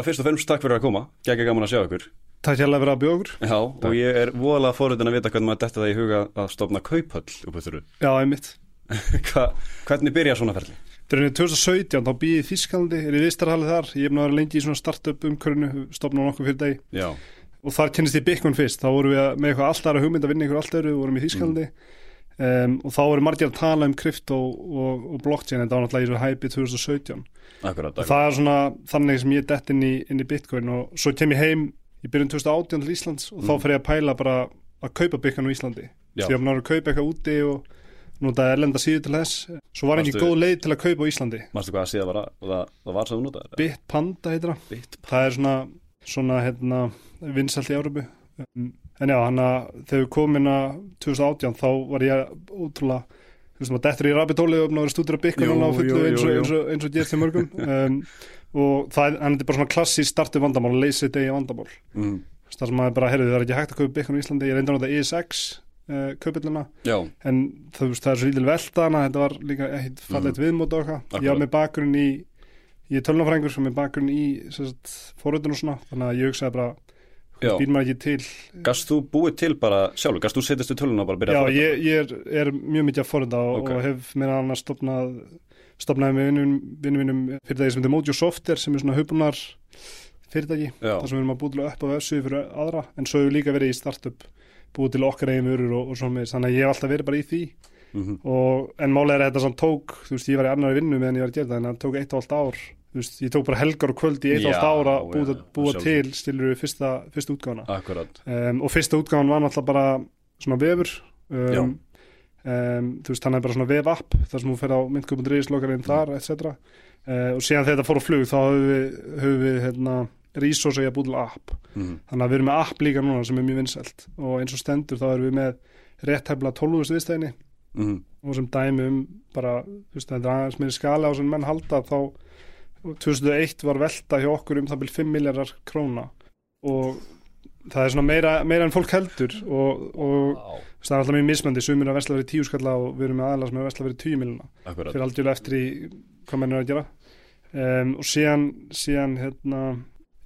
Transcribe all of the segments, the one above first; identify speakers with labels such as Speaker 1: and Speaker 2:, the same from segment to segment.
Speaker 1: Bara fyrst og fremst takk fyrir að koma, gegn gaman að sjá ykkur.
Speaker 2: Takk hérlega fyrir að bjóður.
Speaker 1: Já, og ég er voðalega fórhundin að vita hvernig maður detta það í huga að stofna kauphöll upp á þurru.
Speaker 2: Já, einmitt.
Speaker 1: Hva, hvernig byrja svona ferli?
Speaker 2: Er 2017, þá býði Þískalandi, er í Vistarhalli þar, ég er búin að vera lengi í svona startup umkörinu, stopna nokkuð fyrir degi
Speaker 1: Já.
Speaker 2: og þar kynist ég Bitcoin fyrst, þá vorum við með eitthvað alltaf aðra hugmynd að vinna ykkur allt öru, vorum í Þískalandi mm. um, og þá voru margir að tala um krypto og, og blockchain en það var náttúrulega í svo hæpi 2017
Speaker 1: Akkurat, akkurat.
Speaker 2: Það er svona þannig sem ég er dett inn í, inn í Bitcoin og svo kem ég heim í byrjun 2018 til Íslands og mm. þá fer ég að pæla bara að kaupa Bitcoin á Íslandi
Speaker 1: Já.
Speaker 2: því að maður er að kaupa eitthvað úti og notaði erlenda síðu til þess svo var ekki góð leið til að kaupa á Íslandi
Speaker 1: Manstu hvað að síða var að, það, það var svo þú notaði?
Speaker 2: Bitpanda heitir það er svona, svona hérna, vinsalt í um, en já, hann að þegar við að 2018 þá var ég ótrúlega þú veist maður dettur í rabitóli og náður stúdur að bygga núna á fullu eins og, eins og, eins og gerst í mörgum um, og það er, er bara svona klassísk startu vandamál, leysið degi vandamál.
Speaker 1: Mm.
Speaker 2: það sem maður bara, heyrðu, það er ekki hægt að kaupa byggan í Íslandi ég reyndi að nota ESX uh, kaupillina.
Speaker 1: Já,
Speaker 2: en það, það er svo lítil velta hana, þetta var líka eitt fallegt viðmót og eitthvað, ég var með bakgrunn í ég er tölunafræðingur sem er bakgrunn í fóröldun og svona, þannig að ég hugsaði bara. Býr maður ekki til
Speaker 1: Gast þú búið til bara sjálfur? Gast þú setjast við tölun og bara byrja
Speaker 2: já,
Speaker 1: að fara?
Speaker 2: ég, ég er, er mjög mikið að fórölda og,
Speaker 1: Ok.
Speaker 2: og hef meðan annars stopnað stopnaði með vinnum, vinnum fyrirtæki sem heitir Mojo Software sem er svona hupunar fyrirtæki
Speaker 1: Já,
Speaker 2: þar sem við erum að búið til að upp á vefsíðu fyrir aðra en svo hefur líka verið í startup búið til okkar eigin vörur og, og svo með þannig að ég hef alltaf verið bara í því
Speaker 1: mm
Speaker 2: og, en málega er þetta samt tók þú veist, ég var í annari vinnu meðan ég var að gera það en það tók eitt og allt ár veist, ég tók bara helgar og kvöld í eitt og
Speaker 1: Já,
Speaker 2: allt ár að búa, búa til stilur fyrsta, fyrsta
Speaker 1: akkurat.
Speaker 2: um, og fyrsta útgáfan var náttúrulega bara svona vefur um, um, þú veist, þannig er bara svona vef app þar sem þú fer á myndkupundriðis lokarinn þar, etc uh, og síðan þegar þetta fór á flug þá höfum við, höfum við hérna, resource að búið til app
Speaker 1: Mm.
Speaker 2: þannig að við erum með app líka núna sem er mjög vinsælt og eins og stendur þá erum við með rétt hefla 12. viðstæðinni
Speaker 1: Mm.
Speaker 2: og sem dæmi um bara, þú veist, þetta er aðeins meiri skala á sem menn halda þá 2001 var velta hjá okkur um það byrj 5 miljardar króna. Og það er svona meira, meira en fólk heldur og, og veist, það er alltaf mjög mismöndi sumir er að vesla verið 10 skalla og við erum með sem er að vesla verið 10 miljona
Speaker 1: akkurat.
Speaker 2: fyrir aldrei eftir í hvað menn er að gera. Um, og síðan, síðan hérna,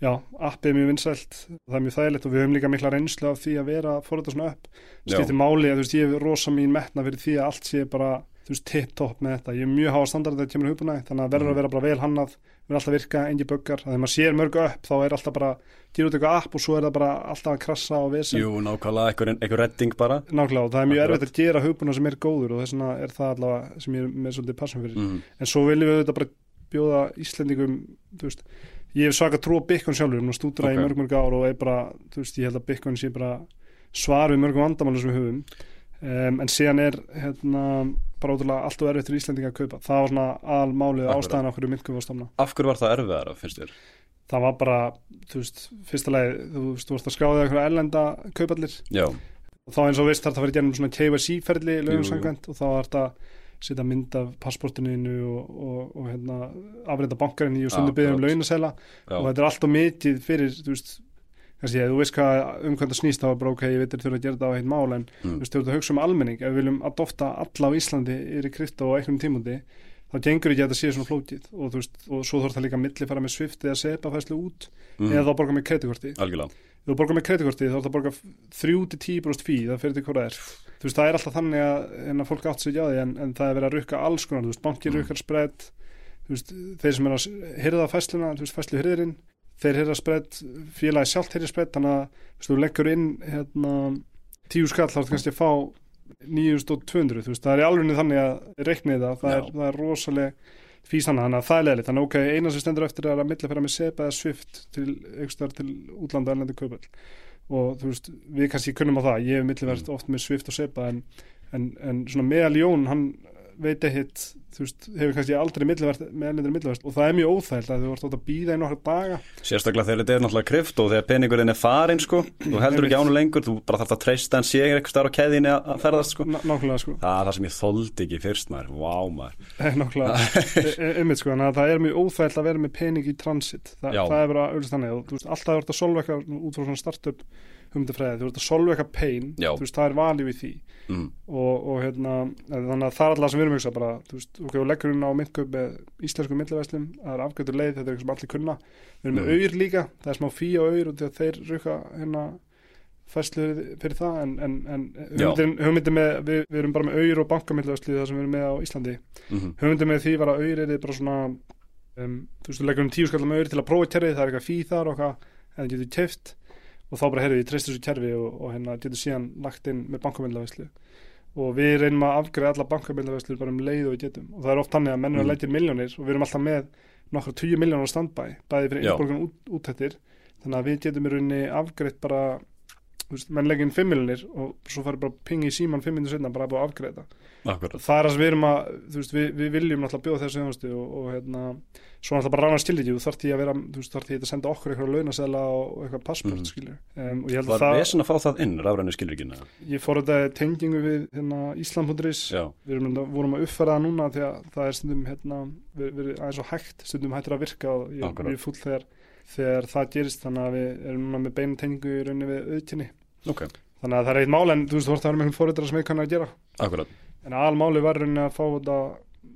Speaker 2: já, appið er mjög vinsælt. Það er mjög þægilegt og við höfum líka mikla reynslu af því að vera fór þetta svona upp skiptir máli að þú veist, ég hef rosa mín metna fyrir því að allt sé bara, þú veist, tip-top með þetta ég er mjög háa standard þegar það kemur hugbúna þannig að verður
Speaker 1: Mhm.
Speaker 2: að vera bara vel hannað verður alltaf að virka, engi böggar, þegar maður sér mörg upp þá er alltaf bara, gera út eitthvað app og svo er það bara alltaf að krassa og vesen
Speaker 1: Jú, nákvæmlega, einhver, einhver redding bara.
Speaker 2: nákvæmlega og það er mjög erfitt að gera hugbúna sem er góður og þess vegna er það allavega sem ég er með svolítið passum fyrir
Speaker 1: Mm.
Speaker 2: en svo viljum við þetta bara bjóða Íslendingum þú veist, ég hef svaka trú á Bitcoin sjálfur, ég stúdra
Speaker 1: Ok.
Speaker 2: í mörg mörg ár og er bara, þú veist, ég held að Bitcoin sé bara svar við mörgum vandamálu sem við höfum um, en síðan er hérna, bara ótrúlega allt og erfitt fyrir Íslendinga að kaupa það var svona
Speaker 1: Akkurat.
Speaker 2: ástæðan okkur myndkum var stofna
Speaker 1: Af hverju var það erfiðara, finnst þér?
Speaker 2: það var bara, þú veist, fyrsta leið þú veist, þú vorst að skráða eitthvað erlenda kaupallir
Speaker 1: Já,
Speaker 2: og þá eins og veist þarf það að vera gennum svona KYC-ferli
Speaker 1: Jú,
Speaker 2: lögum
Speaker 1: jú.
Speaker 2: sangvænt og þá er þetta setja mynd af passportinu og, og, og hérna, afreita bankarinn í og stundu byggja um
Speaker 1: Akkurat.
Speaker 2: launasæla
Speaker 1: já,
Speaker 2: og þetta er allt og mikið fyrir þú veist, kannski, ef þú veist hvað um hvað það snýst þá er bara ok, ég veit þér þurfa að gera þetta á heitt mál en
Speaker 1: Mm.
Speaker 2: þú veist, þú ert að hugsa um almenning ef við viljum adopta alla á Íslandi yfir krypto á einhvern tímundi þá gengur ekki að þetta sé svona flókið og, þú veist, og svo þarf það líka að milli fara með svift eða sepa fæslu út
Speaker 1: mm.
Speaker 2: eða þá borga með ef þú borgar með kreditkorti þá er það að borga 3-10% fí það fyrir til það er þú veist það er alltaf þannig að, en að fólk átt ekki á því en, en það er verið að rukka alls konar þú veist bankir
Speaker 1: Mm.
Speaker 2: rukkar spread þú veist þeir sem er að hyrða fæsluna þú veist fæslu hyrðirinn þeir hyrða spread félagi sjálft hyrði spread þannig að veist þú leggur inn hérna tíu skall þá ertu kannski að fá 9200 þú veist það er í alveg þannig að reikni það það er, það er rosaleg fís þannig að það er leðilegt þannig ok, eina sem stendur eftir er að milli fyrir með SEPA eða SWIFT til, til útlanda erlendi kaupall og þú veist, við kannski kunnum á það. Ég hef milliverð oft með Swift og SEPA en, en, en svona meðal Jón hann veit ekkit, þú veist, hefur kannski aldrei milliverð með erlendir milliverð og það er mjög óþægilt að þú vart átt að býða í nokkra daga.
Speaker 1: Sérstaklega þegar þetta er náttúrulega kryft og þegar peningurinn er farin sko, þú heldur ekki ánu lengur, þú bara þarf að treysta en sé eitthvað starf á keðinni að ferðast sko.
Speaker 2: Nákvæmlega sko,
Speaker 1: Það er það sem ég þoldi ekki fyrst maður, vá maður.
Speaker 2: nákvæmlega. Einmitt sko, þannig að það er mjög óþægilt að vera með pening í transit, Þa, það er bara auðvitað þannig. Og þú veist, alltaf hugmyndafræði, þú ert að solva eitthvað pain
Speaker 1: Já.
Speaker 2: þú veist, það er valið við því
Speaker 1: mm.
Speaker 2: og, og hérna, þannig að það er alltaf sem við erum að hugsa bara, þú veist, ok, og leggur inn á myndköp með íslensku myndlaverslum, það er afgjötur leið þetta er eitthvað sem allir kunna, við erum með
Speaker 1: Mm.
Speaker 2: auður líka það er smá fí á auður og þeir rukka hérna fæslu fyrir það en, en, en hugmyndin með, við, við erum bara með auður og bankamyndlaverslu það sem við erum með á Íslandi
Speaker 1: Mm
Speaker 2: hugmyndin með því var að auður er bara svona um, þú veist, þú leggur um tíu skallar með auður til að prófa kerfið, það er eitthvað fí þar og eitthvað en það getur keft og þá bara heyrðu ég treyst þessu kerfi og, og hérna getur síðan lagt inn með bankamyndlaverslu og við reynum að afgreða alla bankamyndlaverslur bara um leið og við getum. Og það er oft þannig að menn er
Speaker 1: Mm.
Speaker 2: að inn miljónir og við erum alltaf með nokkra 20 miljónir á standbæ bæði fyrir út, útættir þannig að við getum í rauninni afgreitt bara veist, menn leggja inn 5 miljónir og svo farið bara pingi í síman 5 minnir setna bara að búið að
Speaker 1: Akkurat.
Speaker 2: Það er sem við erum að þú veist, við, við viljum náttúrulega bjóða þessu þjónustu og, og hérna, svo náttúrulega bara rána skilriki þú þarf því að vera, þú veist, þarf því að senda okkur eitthvað launasela og eitthvað passport
Speaker 1: Mhm.
Speaker 2: skilju um, og ég held
Speaker 1: Var
Speaker 2: að það,
Speaker 1: vesen að fá það inn, rafrænu skilrikina?
Speaker 2: ég fór þetta tengingu við hérna, Ísland.is við erum, vorum að uppfæra það núna því að það er stundum hérna, við, við aðeins og hægt stundum hættir að virka og ég er fúll þegar, þegar það gerist. Þannig að við erum með beinu tengingu í rauninni við auðkynni
Speaker 1: ok,
Speaker 2: þannig að það er eitt mál en þú veist þú voru það með einhvern fóriðra sem við kannar að gera.
Speaker 1: Akkurat.
Speaker 2: En aðalmáli var rauninni að fá þetta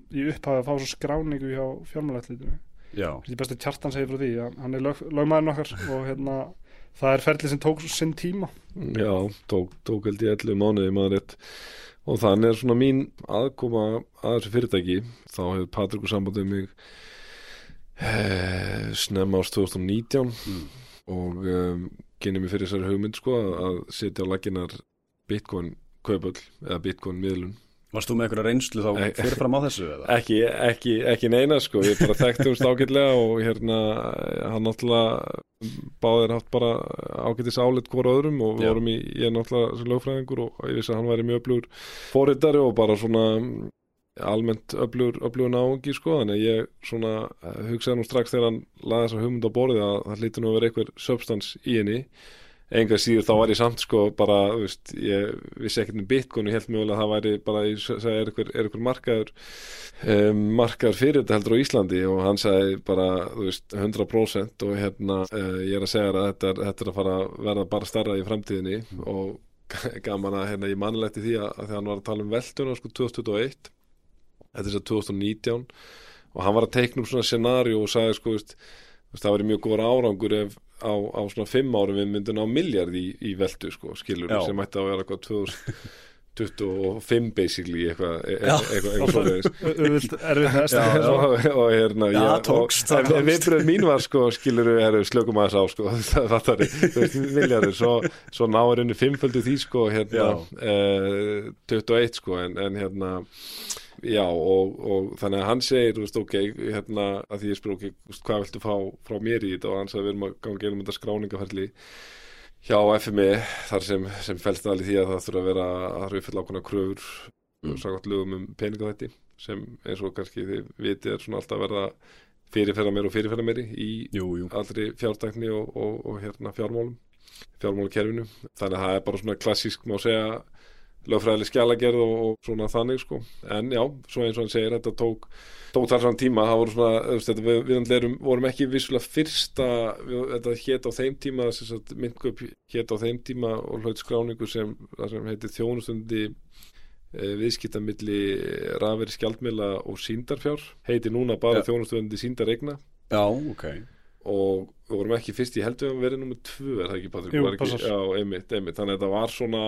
Speaker 2: í upphafi að fá svo skráningu hjá fjármálætlitinu
Speaker 1: Já,
Speaker 2: því bestu tjartan segir frá því að hann er lög, lögmaðurinn okkar og hérna það er ferlið sem tók sinn tíma.
Speaker 3: Já, tók, tók held ég 11 mánuði maður rétt. Og þannig er svona mín aðkoma að þessu fyrirtæki. Þá hefur Patrikur sambandið mig eh, snemma ást 2019
Speaker 1: mm.
Speaker 3: og um, kynni mig fyrir þessari hugmynd sko að- setja á laginar Bitcoin kaupöll eða Bitcoin miðlun.
Speaker 1: Varst þú með eitthvað reynslu þá fyrirfram á þessu eða?
Speaker 3: ekki, ekki, ekki neina sko ég bara þekktumst ágætlega og hérna hann náttúrulega báðir haft bara ágætis álit hvora öðrum og vorum í, ég náttúrulega sem lögfræðingur og ég vissi að hann væri mjög öflugur fórittari og bara svona almennt öflugur, öflugur náungi sko þannig að ég svona eh, hugsaði nú strax þegar hann laði þessa hugmynd á borðið að það hlýtur nú að vera einhver substans í henni. Enga síður þá var ég samt sko bara, veist, ég vissi ekkert um bitcoin og held mjög vel að það væri bara, ég sagði, er einhver, er einhver markaður um, markaður fyrir þetta heldur á Íslandi? Og hann sagði bara, veist, 100% og hérna, uh, ég er að segja að þetta er, þetta er að fara að verða bara starra í framtíðinni. Og gaman að hérna ég mannilegti því að, að þegar hann var að tala um velduna sko 2021 þetta er þess að 2019 og hann var að teikna um svona scenario og sagði sko, veist, það verið mjög góður árangur ef á, á svona fimm árum við myndum ná miljard í, í veldu sko, skilur
Speaker 1: Já.
Speaker 3: sem ætti að vera eitthvað 2025 basically eitthvað, e-
Speaker 1: Já.
Speaker 3: eitthvað, eitthvað svoleiðis.
Speaker 2: auðvilt erfið þess
Speaker 1: Já, já.
Speaker 3: og, hérna
Speaker 1: Já,
Speaker 3: já,
Speaker 1: tókst,
Speaker 3: og,
Speaker 1: það
Speaker 3: en viðbröð mín var sko skilur við erum slökum aðeins á sko það fattar við, miljardur svo, svo náður henni fimmföldu því sko hérna eh, 21 sko en, en hérna já og, og þannig að hann segir þú veist ok, hérna að því ég spyr ok, hvað viltu fá frá mér í þetta og hann sagði við erum að ganga um þetta skráningaferli hjá FMI þar sem, sem fælst alveg því að það þurfa að vera að það eru uppfylla ákveðna kröfur
Speaker 1: Mm.
Speaker 3: mm. sagði lögum um peningaþætti sem eins og kannski þið vitið er svona alltaf að verða fyrirferða meiri og fyrirferða meiri í
Speaker 1: Jú, jú
Speaker 3: allri fjártækni og, og, og hérna fjármálum fjármálakerfinu þannig að það er bara svona klassísk má segja lögfræðileg skjalagerð og, og svona þannig sko. En já, svo eins og hann segir þetta tók tók þar svona tíma, það voru svona þetta, við, við erum, vorum ekki vissulega fyrsta við, þetta hét á þeim tíma myndköp hét á þeim tíma og hlaut skráningu sem, sem heitir þjónustundi e, viðskiptamilli rafveri skjaldmila og síndarfjár heiti núna bara
Speaker 1: Ja.
Speaker 3: þjónustundi síndaregna
Speaker 1: Já, ok
Speaker 3: og við vorum ekki fyrst í heldur að verið nummið tvö, er það ekki Patrik?
Speaker 2: Jú,
Speaker 3: Var ekki, já, einmitt, einmitt, þannig að þetta var svona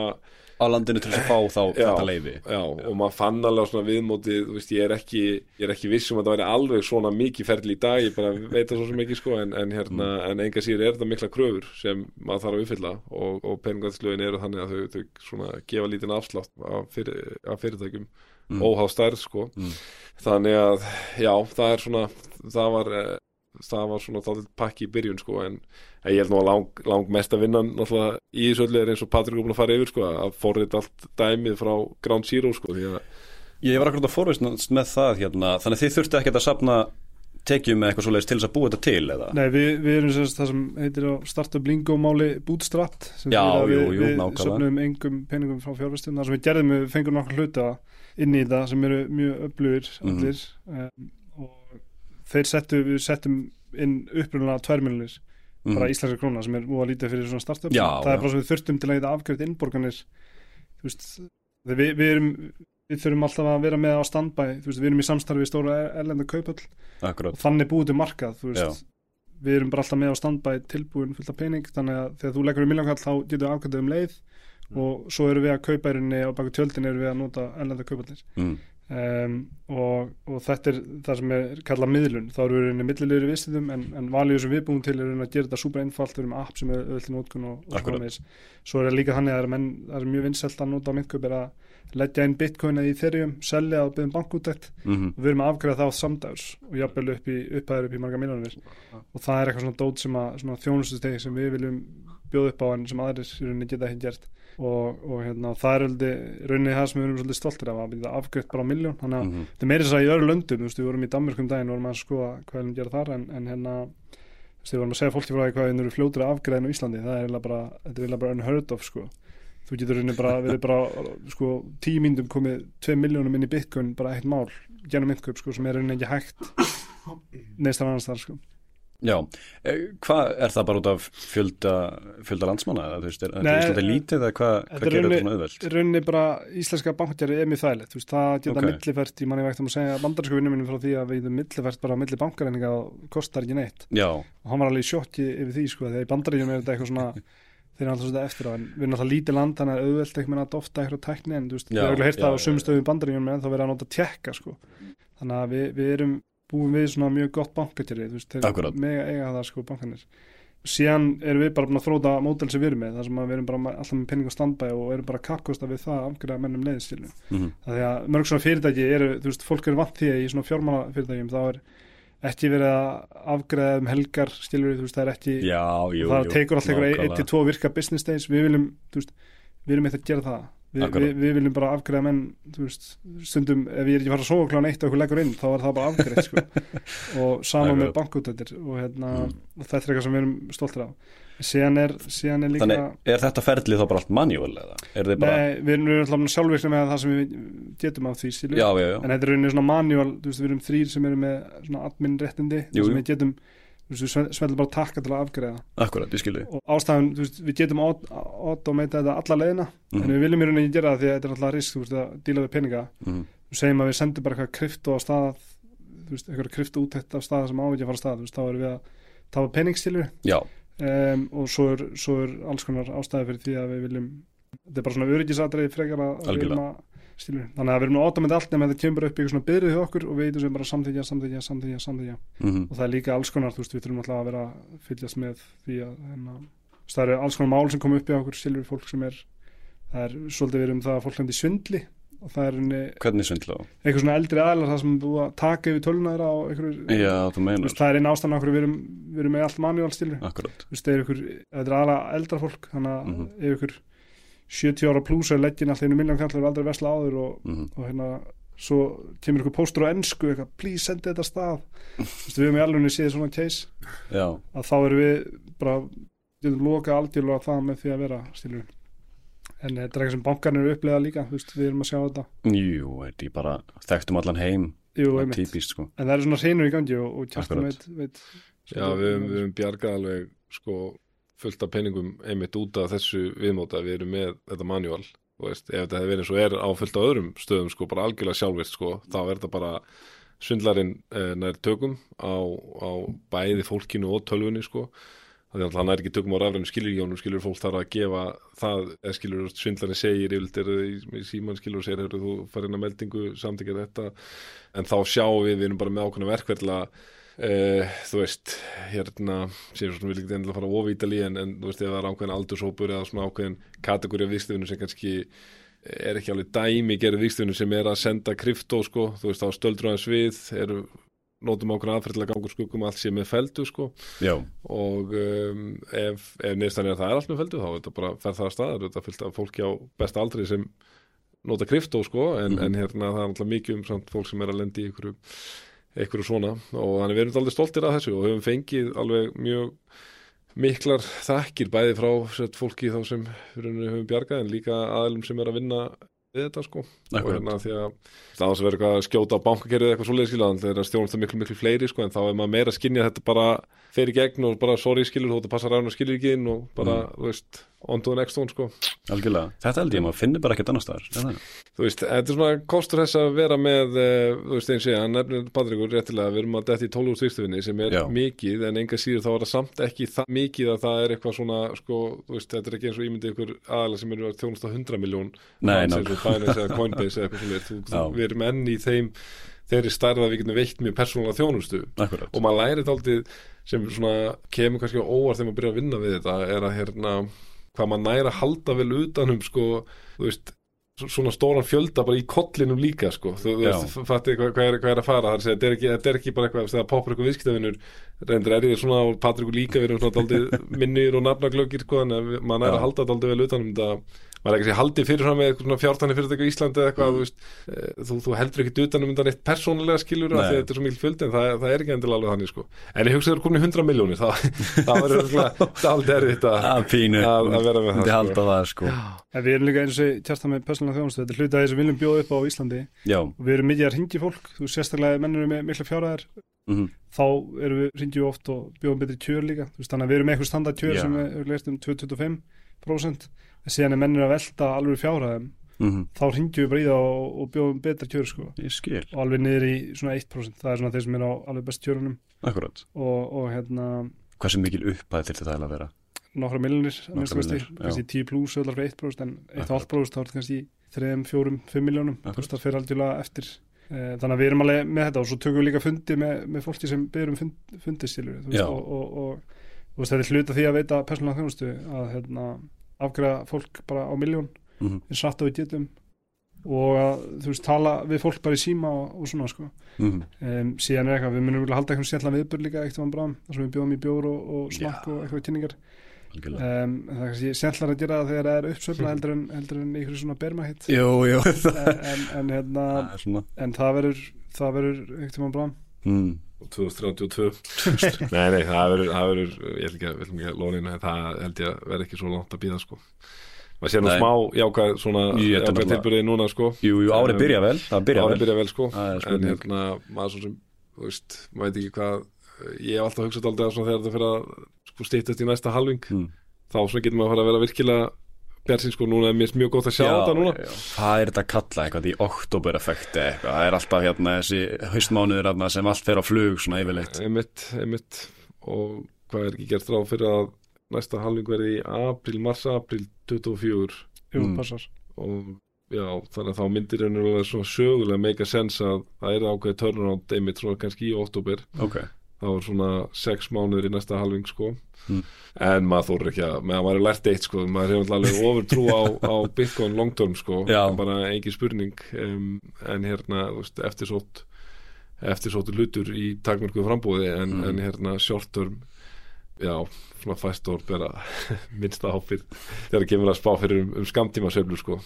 Speaker 1: Á landinu til að fá þá
Speaker 3: Já.
Speaker 1: þetta leifi
Speaker 3: já, og maður fann alveg svona viðmótið, þú veist, ég er ekki ég er ekki viss um að það væri alveg svona mikið ferli í dag, ég bara veit það svo sem ekki sko en, en hérna, en enga síður er þetta mikla kröfur sem maður þarf að uppfylla og, og peningaðslögin eru þannig að þau, þau svona gefa lítinn afslátt af, fyrir, af fyrirtækjum
Speaker 1: Mm.
Speaker 3: óháð stærð sko
Speaker 1: Mm.
Speaker 3: þannig að, já, það er svona það var eh, það var svona þáttið pakki í byrjun sko en en ég held nú að lang, lang mest að vinna náttúrulega í þessu öllu er eins og Patrik er búin að fara yfir sko að forrið allt dæmið frá Ground Zero sko því að
Speaker 1: Ég var akkurat að forvist með það hérna Þannig að þið þurftu ekkert að sapna tekjum með eitthvað svoleiðis til þess að búa þetta til eða?
Speaker 2: Nei, við, við erum sérst það sem heitir á startup lingo máli bootstrapped sem
Speaker 1: Já, jú,
Speaker 2: við,
Speaker 1: jú,
Speaker 2: við söfnum engum peningum frá fjárfestum þar sem við gerðum, við fengum nokkur hluta inn í það sem eru mjög öflugir
Speaker 1: Mhm.
Speaker 2: allir um, og þeir settu, við settum inn upprunalega tvær miljonir
Speaker 1: Mhm.
Speaker 2: bara íslenska króna sem er múið að lítið fyrir svona startup
Speaker 1: Já,
Speaker 2: það
Speaker 1: já.
Speaker 2: er bara svo við þurftum til að geta afgreitt innborganir veist við, við erum við þurfum alltaf að vera með á standbæ við erum í samstarfi við stóra erlenda kaupall
Speaker 1: akkurat
Speaker 2: og þannig búið til markað
Speaker 1: Já.
Speaker 2: veist, við erum bara alltaf með á standbæ tilbúin fullt af pening, þannig að þegar þú leggur í miljónkall þá getur við afgreitt um leið og svo erum við að kaupa í rauninni og baka tjöldin erum við að nota erlenda kaupallir
Speaker 1: mm.
Speaker 2: Um, og, og þetta er það sem er kallað miðlun, þá eru við rauninni millilegri viðstæðum en, en valið sem við búum til er rauninni að gera þetta super einfalt, við erum app sem er öll í nótkun og, og
Speaker 1: Akkurat.
Speaker 2: framvegis. svo er það líka þannig að það er, er mjög vinsælt að nota á myntkaup er að leggja inn bitcoin eða Ethereum, selja og byggja um bankútækt
Speaker 1: Mm
Speaker 2: og við erum að afgræða það á samdags og jafnvel upp í upphæður upp í marga miljónir og það er eitthvað svona dót sem að svona þjónustustegi sem við viljum bjóða upp á en sem aðrir í rauninni geta ekki gert og, og hérna, það er rauninni það sem við erum svolítið stoltir af að byrja afgrætt bara á miljón þannig að
Speaker 1: -hmm.
Speaker 2: þetta er meira þess að í öðru löndum við vorum í Danmörkum daginn og vorum að skoða hvað við gera þar en, en hérna við vorum að segja fólki frá því hvað við erum fljótur að afgræðin á Íslandi það er bara, þetta er bara unheard of sko. þú getur rauninni bara verið bara sko, tíu myndum komið 2 miljónum inn í bitcoin bara eitt mál genum myndköp sko, sem er rauninni ekki hægt neistar annars þar sko.
Speaker 1: Já, Eh, hvað er það bara út af fjölda, fjölda landsmanna veist, er, er
Speaker 2: Nei,
Speaker 1: Íslandi lítið eða hvað,
Speaker 2: er
Speaker 1: gerir
Speaker 2: rauninni-
Speaker 1: þetta svona auðvelt?
Speaker 2: rauninni bara íslenska bankatjari er mjög þægilegt, þú veist, það geta
Speaker 1: Ok.
Speaker 2: okay. millifært, ég manni vegt um að segja bandarísku vinnum minni frá því að við getum millifært bara á milli bankareininga og kostar ekki neitt
Speaker 1: Já,
Speaker 2: og hann var alveg í sjokki yfir því sko, þegar í bandaríkjum er þetta eitthvað svona þeir eru alltaf svolítið eftir á en við erum alltaf lítið land þannig að auðvelt með að dofta eitthvað tækni en þú veist, ekki heyrt
Speaker 1: já,
Speaker 2: það á
Speaker 1: já,
Speaker 2: sumum
Speaker 1: já.
Speaker 2: stöðum í bandaríkjum en þá verið að nota tjekka sko þannig að við, við erum búin við svona mjög gott bankatjari þú veist, þeir mega eiga það sko bankanir síðan erum við bara búin að þróta mótel sem við erum með, þar sem að við erum bara alltaf með penning og standbæ og erum bara að kappkosta við það að afgræða mennum leiðistílu
Speaker 1: mm
Speaker 2: Það því að mörg svona fyrirtæki eru, þú veist, fólk eru vant því að í svona fjármála fyrirtækjum þá er ekki verið að afgreða um helgar, skilur þú veist, það er ekki,
Speaker 1: já, jú,
Speaker 2: það
Speaker 1: jú.
Speaker 2: tekur alltaf einhverja
Speaker 1: nákvæmlega.
Speaker 2: 1-2 virka business days, við viljum, þú veist, við viljum eitthvað gera það, Vi, við, við viljum bara afgreða menn, veist, stundum ef ég er ekki að fara að sofa klán eitt og eitthvað leggur inn, þá er það bara afgreitt, sko, og sama með
Speaker 1: Akkurat.
Speaker 2: bankútættir og hérna,
Speaker 1: Mm.
Speaker 2: og þetta er eitthvað sem við erum stoltir af. Síðan er, síðan er líka...
Speaker 1: Þannig, er þetta ferlið þá bara allt manual eða? Er bara,
Speaker 2: Nei, við erum erum alltaf sjálfvirkni með það sem við getum af því,
Speaker 1: já, já, já
Speaker 2: en þetta er rauninni svona veist, við erum þrýr sem eru með svona admin réttindi
Speaker 1: Jú,
Speaker 2: sem við getum smellum bara takka til að afgreða
Speaker 1: Akkurat, ég skilði
Speaker 2: og ástæðan, þú veist, við getum automata þetta alla leiðina
Speaker 1: Mhm.
Speaker 2: en við viljum í rauninni gera það því að þetta er alltaf risk þú veist, að díla við peninga.
Speaker 1: Mm.
Speaker 2: við segjum að við sendum bara eitthvað krypto á stað eitthvað krypto útætt af stað sem á ekki að fara af stað, þú veist, þá erum við að tafa peningstilur
Speaker 1: Já,
Speaker 2: um, og svo er, svo er alls konar ástæði fyrir því að við viljum þetta er bara svona öryggisatriði frekar að, að við viljum að skilur, þannig að við erum að automata allt nema þetta kemur upp eitthvað svona byrðið hjá okkur og við veitum sem bara samþykja, samþykja, samþykja, samþykja
Speaker 1: mm
Speaker 2: og það er líka alls konar, þú veist, við þurfum alltaf að vera fylgjast með því að hérna, það eru alls konar mál sem kom upp í okkur skilur fólk sem er, það er svolítið verið um það að fólk lendi í svindli og það er henni,
Speaker 1: hvernig svindla á?
Speaker 2: eitthvað svona eldri aðlar það sem búið að taka yfir töluna þeirra og eitthvað, það er einn ástæðan okkur við erum, við erum með allt veist, það er aðalega eldra fólk þannig að
Speaker 1: Mhm.
Speaker 2: ef ykkur 70 ára pluss er leggin alltaf einu miljón kallar aldrei vesla áður og,
Speaker 1: mm
Speaker 2: og hérna svo kemur ykkur póstur á ennsku eitthvað, please sendi þetta stað. Við hefum í alveg séð svona case.
Speaker 1: Já,
Speaker 2: að þá erum við bara getum loka algjörlega það með því að vera stílur en þetta er eitthvað sem bankarnir eru upplegað líka þú veist, við erum að sjá þetta.
Speaker 1: Jú, þetta er bara þekktum allan heim,
Speaker 2: Jú, einmitt.
Speaker 1: típist sko.
Speaker 2: En það er svona hreinur í gangi og, og
Speaker 1: Akkurat.
Speaker 2: veit, veit
Speaker 3: Já, við höfum bjargað alveg sko fullt af peningum einmitt út af þessu viðmóta við erum með þetta manual veist, ef þetta hefði verið eins og er á fullt á öðrum stöðum sko, bara algjörlega sjálfvirt sko, þá er þetta bara svindlarinn eh, nær tökum á, á bæði fólkinu og tölvunni sko. Þannig að hann er ekki tökum á rafrænu skilurjónum skilur fólk þarf að gefa það eða skilur svindlarinn segir yfirleitt síman skilur segir hefur þú farið inn að meldingu samtíkja þetta. En þá sjáum við, við erum bara með ákveðna verkverðla Uh, þú veist, hérna sem við viljum ekki endilega fara að ofítali en, en þú veist, ef það er ákveðin aldurshópur eða svona ákveðin kategóri af viðstöðunum sem kannski er ekki alveg dæmi gerð viðstöðunum sem er að senda krypto, sko, þú veist, þá stöldur aðeins við, eru nótum ákveðin aðferðilega gangur skuggum allt sé með feldu, sko
Speaker 1: Já,
Speaker 3: og um, ef, ef neðstan er að það er allt með feldu, þá er þetta bara fer það að staðar, þetta er fullt af fólki á besta aldri sem nota krypto, sko en,
Speaker 1: Mhm.
Speaker 3: en hérna það er sem einhverju svona. Og þannig við erum alveg stoltir af þessu og höfum fengið alveg mjög miklar þakkir bæði frá sett, fólki þá sem við höfum bjargað en líka aðlum sem er að vinna við þetta sko. Og
Speaker 1: Akkurat.
Speaker 3: hérna því að það að vera eitthvað að skjóta á bankakerfið eitthvað svoleiðis skilja þegar stjónast það miklu miklu fleiri sko en þá er maður meira að skinja þetta bara fer í gegn og bara sorry skilur þú þetta passar ræðin og skilur ekki inn og bara, þú veist, on to the next one sko.
Speaker 1: Algjörlega, þetta held ég að maður finnir bara ekkert annar staðar
Speaker 3: þú veist, þetta er svona kostur þess að vera með uh, þú veist, eins og ég, hann nefnir Patrikur réttilega, við erum að detti í 12 úr styrstufinni sem er
Speaker 1: Já.
Speaker 3: mikið, en enga síður þá er það samt ekki það mikið að það er eitthvað svona sko, þú veist, þetta er ekki eins og ímyndið ykkur aðalega sem eru að þjónast á 100 miljón
Speaker 1: Nei, nákvæmlega.
Speaker 3: við erum enn í þeim þeirri stærða að við getum veitt mjög persónulega þjónustu.
Speaker 1: Akkurat,
Speaker 3: og maður læri daldið sem svona kemur kannski á óvart þegar maður byrjar að vinna við þetta er að hérna hvað maður næri að halda vel utanum sko, þú veist svona stóran fjölda bara í kollinum líka sko. þú, veist, fatti hvað, hvað, er, hvað er að fara það er, er ekki, þetta er ekki bara eitthvað þegar poppar eitthvað viðskiptavinnur reyndir er ég svona og Patrikur líka við erum svona daldið minnir og nafnaglöggir sko, við- maður að halda daldið vel utanum þetta maður er ekki að segja haldið fyrir með eitthvað svona fjártanir fyrir þetta í Íslandi eða eitthvað, þú, veist, eh, þú, þú heldur ekki utanum þetta neitt persónulega skilur að
Speaker 1: Nei.
Speaker 3: því að þetta er svo mikil fjöldi en það, það er ekki endilega alveg þannig sko. en ég hugsa að það er komin í 100 miljónir það, verður aldrei erfitt að,
Speaker 1: að pínu.
Speaker 3: að, að vera með það
Speaker 1: halda það sko.
Speaker 2: En við erum líka eins og tjasta með persónulega þjónustu, þetta er hluta af því sem við viljum bjóða upp á Íslandi.
Speaker 1: Já,
Speaker 2: og við erum mikið að ringi fólk, þú sérstaklega mennur með mikla fjárhæðar,
Speaker 1: mhm,
Speaker 2: þá erum við ringjum oft og bjóðum betri kjör líka, þannig að við erum með eitthvað standard kjör
Speaker 1: Já.
Speaker 2: sem er leist um 2-25% en síðan er mennur að velta alveg fjárhæðum,
Speaker 1: mhm.
Speaker 2: þá ringjum við bara í það og, og bjóðum betra kjör sko. Og alveg niður í svona 1%, það er svona þeir sem er á alveg best kjörunum.
Speaker 1: Akkurat.
Speaker 2: Og, og hérna
Speaker 1: Hversu mikil upphæð til þetta að vera?
Speaker 2: nokkra
Speaker 1: milljónir,
Speaker 2: kannski 10 pluss öllar fyrir 1% en 1,5% þá er þetta kannski 3, 4, 5 miljónum það fyrir algjörlega eftir. Eh, þannig að við erum alveg með þetta og svo tökum við líka fundi með, með fólki sem byrjum fund, fundi stilur
Speaker 1: Já.
Speaker 2: og, og, og, og þetta er hluta því að veita persónulega þjónustu að hérna, afgræða fólk bara á miljón
Speaker 1: Mhm,
Speaker 2: eins rætt og við getum. Og að þú veist tala við fólk bara í síma og, og svona sko.
Speaker 1: Mhm,
Speaker 2: um, síðan er eitthvað, við munum örugglega halda eitthvað sérlega viðbör líka eitt um bráðum, þar sem við bjóðum í bjór og, og snakk
Speaker 1: Já.
Speaker 2: og eitthvað kynningar. Um, það er sérlega að gera það þegar það er uppsöfla heldur en, en einhverju svona bermahitt
Speaker 1: Jú, jú.
Speaker 2: En, en, hérna, en það verður það verður eitt um bráðum
Speaker 1: mm,
Speaker 3: og 2032 nei, nei, það verður, ég ætlum ekki að lóna inn það held ég að verður ekki svo langt að býða sko. Maður sé nú smá jákvæð svona jákvæð tilbyrðið núna sko.
Speaker 1: Jú, jú, árið byrja vel
Speaker 3: árið
Speaker 1: vel.
Speaker 3: byrja vel sko.
Speaker 1: Það er
Speaker 3: en hérna, maður svo sem þú veist, maður veit ekki hvað ég hef alltaf hugsað aldrei að svona þegar þetta fyrir að sko, stýttast í næsta halving.
Speaker 1: Mm.
Speaker 3: þá svona getur maður að fara að vera virkilega björnsinn sko, núna er mér mjög gott að sjá þetta núna.
Speaker 1: já. Hvað er þetta að kalla? Eitthvað í oktober effekti eitthvað? Það er alltaf hérna þessi haustmánuður þarna sem allt fer á flug svona yfirleitt.
Speaker 3: Einmitt, einmitt. Og hvað er ekki gert ráð fyrir að næsta halving verði í april, mars, april 24
Speaker 2: jú,
Speaker 1: Mm.
Speaker 2: passar.
Speaker 3: Og já, þannig að þá myndir alveg svona sögulega make a sense að það er ákveðið turnaround einmitt svona kannski í oktober
Speaker 1: Ok,
Speaker 3: þá er svona sex mánuður í næsta halving sko
Speaker 1: Mm.
Speaker 3: en maður þór ekki að meðan maður er lært eitt sko, maður hefur alveg ofur trú á, á Bitcoin long term sko bara engin spurning um, en hérna, veist, eftirsótt eftirsóttu hlutur í takmörku frambúði en,
Speaker 1: Mm.
Speaker 3: en hérna short term já, svona fæstor bera minnsta ábyrð þegar kemur að spá fyrir um, um skamtíma söflu sko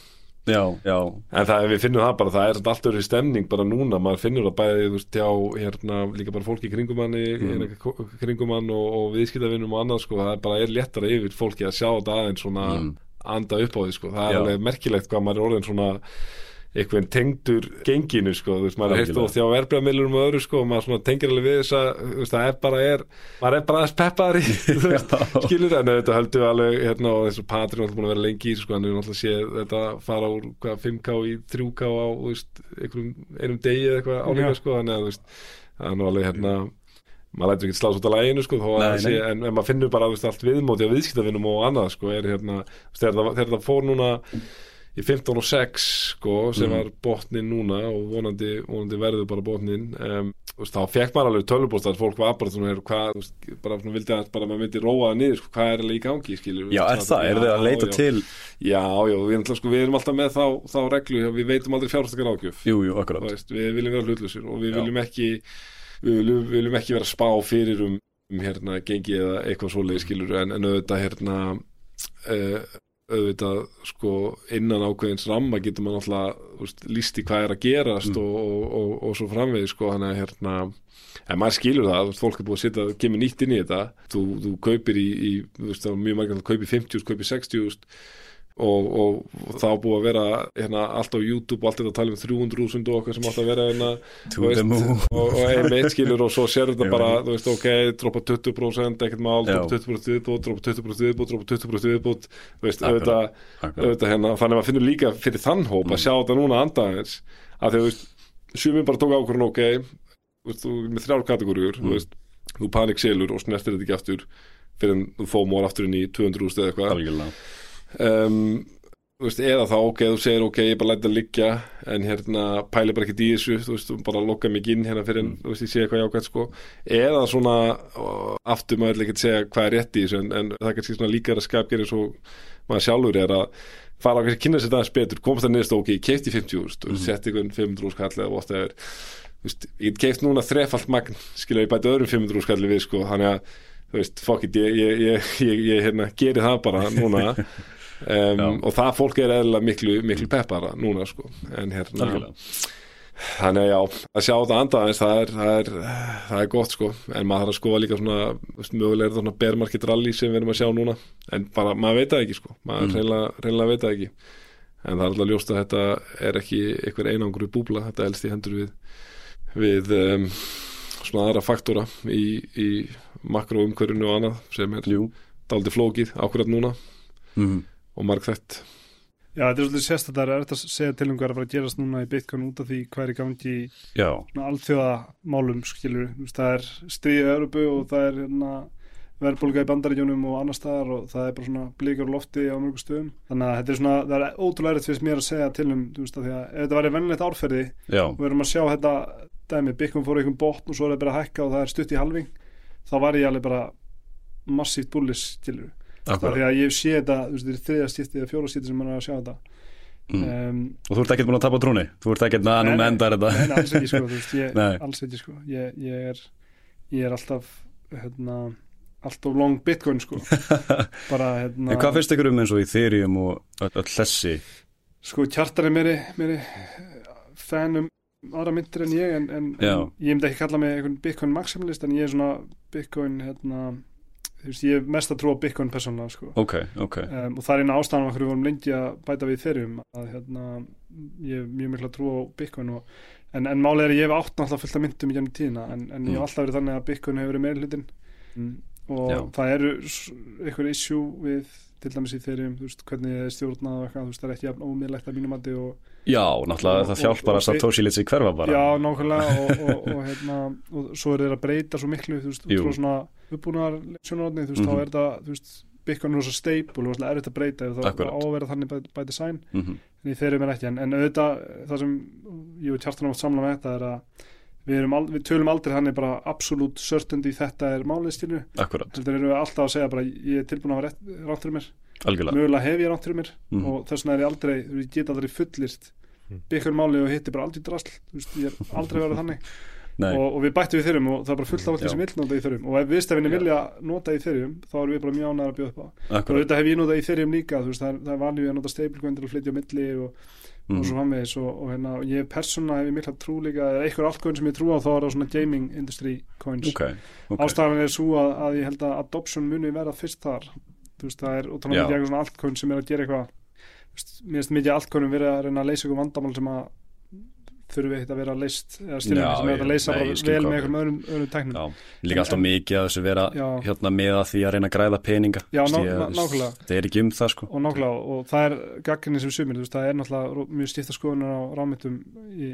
Speaker 1: já, já
Speaker 3: En það, við finnum það bara, það er samt allt öðru stemning bara núna, maður finnur það bæði þú veist, hjá hérna líka bara fólki í kringum hann
Speaker 1: Mm.
Speaker 3: mm. kringum hann og, og viðskiptavinnum og annað sko, það er bara er léttara yfir fólki að sjá þetta aðeins svona
Speaker 1: Mm.
Speaker 3: anda upp á því sko, það er
Speaker 1: Já.
Speaker 3: alveg merkilegt hvað maður er orðin svona einhvern tengdur genginu sko, þú veist, maður heilt og þjá verbreyðamilurum og öðru sko, maður svona tengir alveg við þess að, þú veist, það er bara er maður er bara aðeins peppari, þú veist skilur en þetta við alveg hérna og þessu Patri er alltaf búin að vera lengi í sko, hann er náttúrulega séð þetta fara úr hvað, 5K í 3K á þú veist, einhverjum, einum degi eða eitthvað
Speaker 2: Já.
Speaker 3: sko, þannig að þú veist það er nú alveg hérna maður lætur ekki slás út af læginu sko,
Speaker 1: Nei,
Speaker 3: sé, en, en maður finnur bara veist, allt viðmóti á viðskiptavinnum og annað sko, er hérna, þegar það, þegar það fór núna í 15 og 6 sko, sem
Speaker 1: Mhm.
Speaker 3: var botnin núna og vonandi, vonandi verður bara botnin um, veist, þá fekk maður alveg tölvubóst að fólk var bara svona, hvað, veist, bara svona vildi að bara maður myndi róa það niður, sko, hvað er alveg í gangi skilur,
Speaker 1: Já, er það? Er þið að leita
Speaker 3: já,
Speaker 1: til
Speaker 3: Já, já, við, sko, við erum alltaf með þá, þá reglu, við veitum aldrei fjárhastakar ágjöf.
Speaker 1: Jú, jú,
Speaker 3: Þú
Speaker 1: akkurat
Speaker 3: veist, við viljum vera hlutlusir og við viljum ekki við viljum, við viljum ekki vera spá fyrir um, um hérna gengi eða eitthvað svoleið skilur en, en auðvitað hérna uh, auðvitað sko innan ákveðins ramma getur maður alltaf veist, lísti hvað er að gerast
Speaker 1: Mm.
Speaker 3: og, og, og, og svo framvegis sko þannig að hérna en maður skilur það, fólk er búið að setja kemur nýtt inn í þetta, þú, þú kaupir í, í þú veist, mjög margir að kaupi 50, kaupi 60 þú veist, og, og, og þá búið að vera hérna, allt á YouTube og allt þetta að tala um 300.000 og okkar sem átt að vera hérna, veist, og, og einmitt skilur og svo sér þetta bara, þú veist, ok, droppa 20% ekkert mál, droppa 20% viðbútt droppa 20% viðbútt, droppa 20% viðbútt hérna, þannig að maður finnur líka fyrir þann hóp
Speaker 1: Mm.
Speaker 3: að sjá þetta núna andaðins að þú veist, sumir bara tók ákvörðun ok, veist, þú með þrjár kategóriur,
Speaker 1: Mm.
Speaker 3: þú veist, þú panik selur og snertir þetta ekki aftur fyrir en þú fómor aftur inn í 200 eða eitthvað. Um, þú veist, eða þá ok, þú segir ok, ég bara læta að liggja en hérna pæli bara ekki í þessu þú veist, bara lokka mig inn hérna fyrir en
Speaker 1: Mm.
Speaker 3: þú veist, ég sé eitthvað jákvæmt sko eða svona, aftur maður ekki að segja hvað er rétt í þessu en, en það er kannski svona líkara skapgerið svo maður sjálfur er að fara á kannski að kynna sér það betur, komast það niðurst ok, ég keipti 50 úrst
Speaker 1: Mhm.
Speaker 3: setti einhvern 500 úrst kall eða whatever Þú veist, ég get keipt núna þrefalt magn skilja ég bæti öðrum 500 úrst kalli við sko, þannig að þú veist, fuck it, ég, ég, ég, ég, ég hérna, geri það bara núna um, og það fólk er eðla miklu, miklu peppara núna sko. En hérna,
Speaker 1: Algjörlega.
Speaker 3: þannig að já að sjá þetta andaðins, það er, það er það er gott sko, en maður þarf að skoða líka svona, mögulega er það svona bear market rally sem við erum að sjá núna, en bara maður veit það ekki sko, maður
Speaker 1: Mm.
Speaker 3: reynilega, reynilega veit það ekki. En það er alltaf ljóst að þetta er ekki einhver einangru búbla, þetta elst í hendur við við um, svona aðra faktora í, í makro umhverfinu og annað sem er daldi flókið ákvörðat núna.
Speaker 1: Mhm.
Speaker 3: Og margþætt
Speaker 2: Já, þetta er svolítið sérstaklega er þetta að segja til um hvað er að fara að gerast núna í Bitcoin út af því hvað er í gangi í
Speaker 1: Já.
Speaker 2: alþjóðamálum skilur, það er stríðið Európu og það er hérna, verðbólga í bandaríkjunum og annar staðar og það er bara svona blíkar lofti á mörgum stöðum. Þannig að þetta er svona, það er ótrúlega erfitt fyrst mér að segja til um, þú veist, að því að ef þetta væri vennilegt árferði við erum að sjá þetta dæmi, Bitcoin fór einhvern botn og svo er það bara að hækka og það er stutt í halving þá var ég alveg bara massíft bullis skilur, því að ég sé þetta þú veist, þetta er þriðja skipti eða fjóra skipti sem maður er að sjá þetta
Speaker 1: Mm.
Speaker 2: um,
Speaker 1: Og þú ert ekkert búin að tapa trúni? Þú ert ekkert,
Speaker 2: Nei,
Speaker 1: núna endar þetta.
Speaker 2: Nei, alls ekki sko, þú veist, ég, alls ekki sko ég, ég, er, ég er alltaf hérna, alltaf long bitcoin sko bara hérna
Speaker 1: En hvað finnst ykkur um eins og Ethereum og öll, þessi?
Speaker 2: sko kjartar er meiri, meiri fan um aðra myndir en ég en, en, en ég myndi ekki kalla mig einhvern bitcoin maximalist en ég er svona bitcoin hérna, veist, ég er mest að trúa bitcoin persónulega sko
Speaker 1: Ok, ok.
Speaker 2: um, og það er eina ástæðan okkur við vorum lengi að bæta við þeirrum að hérna, ég hef mjög mikla trú á Bitcoin og, en, en málið er að ég hef átt náttúrulega fullt af myndum í gennum tíðina en, en ég
Speaker 1: Mm.
Speaker 2: hef alltaf verið þannig að Bitcoin hefur verið meira hlutin mm. og
Speaker 1: Já.
Speaker 2: það eru einhver issue við til dæmis í þeirrum, þú veist, hvernig þið stjórnað og eitthvað, þú veist, það er ekki jafn ómiðlegt að mínum mati og
Speaker 1: Já, náttúrulega
Speaker 2: Og-
Speaker 1: það hjálpar að Satoshi litsi hverfa bara.
Speaker 2: já, nákvæmlega og, og, og, hérna, og svo er þeir að breyta svo miklu, þú veist, frá svona uppbúnar sjónarotni, þú veist,
Speaker 1: Mhm.
Speaker 2: þá er það, þú veist, Bitcoin er svo stable og er þetta að breyta og það
Speaker 1: Akkurat.
Speaker 2: á að vera þannig by, by design
Speaker 1: Mhm.
Speaker 2: en í þeirri mér ekki en, en auðvitað það sem ég og Kjartan átt samla með þetta er að við, al, við tölum aldrei þannig bara absolutt certainty þetta er málið stilu heldur erum við alltaf að segja bara ég er tilbúin að hafa fyrir mér
Speaker 1: algjörlega.
Speaker 2: mögulega hef ég rangt fyrir mér
Speaker 1: Mhm.
Speaker 2: og þess vegna er ég aldrei, þú veist, ég get aldrei fullirt
Speaker 3: Mm.
Speaker 2: byggur máli og hitti bara aldrei drasl þú veist, ég er aldrei verið þannig
Speaker 1: Nei,
Speaker 2: og, og við bættum við þeirrum og það er bara fullt af allir
Speaker 1: Já.
Speaker 2: sem vill nota í þeirrum og ef viðstæfinni vilja nota í þeirrum þá erum við bara mjög ánægðar að bjóða upp á og
Speaker 1: akkurat.
Speaker 2: auðvitað hef ég notað í þeirrum líka þú veist, það er, það er vanið að nota stablecoin til að flytja á milli og, og svo
Speaker 1: Mhm.
Speaker 2: framvegis og, og, hérna, og ég persóna hef ég mikla trú líka eða eitthvað altcoin sem ég trú á þá er það svona gaming industry coins
Speaker 1: Ok, ok.
Speaker 2: ástæðan er svo að, að ég held að adoption muni vera fyrst þar þú veist það er ótrúlega mikið svona altcoin sem er að gera eitthvað. Mér finnst mikið altcoinum verið að reyna að leysa eitthvað vandamál sem að þurfi ekkert að vera leist eða styrjum
Speaker 1: Já,
Speaker 2: sem er að leysa
Speaker 1: nei,
Speaker 2: vel með
Speaker 1: við-
Speaker 2: eitthvað öðrum, öðrum tæknum
Speaker 1: Já, líka alltaf mikið að þessu vera
Speaker 2: Já.
Speaker 1: hérna með að því að reyna að græða peninga.
Speaker 2: Já, ná- ná- nákvæmlega.
Speaker 1: Það er ekki um það sko.
Speaker 2: og nákvæmlega og það er gagginni sem sumir, veist, það er náttúrulega mjög stifta skoðunar á rámyndum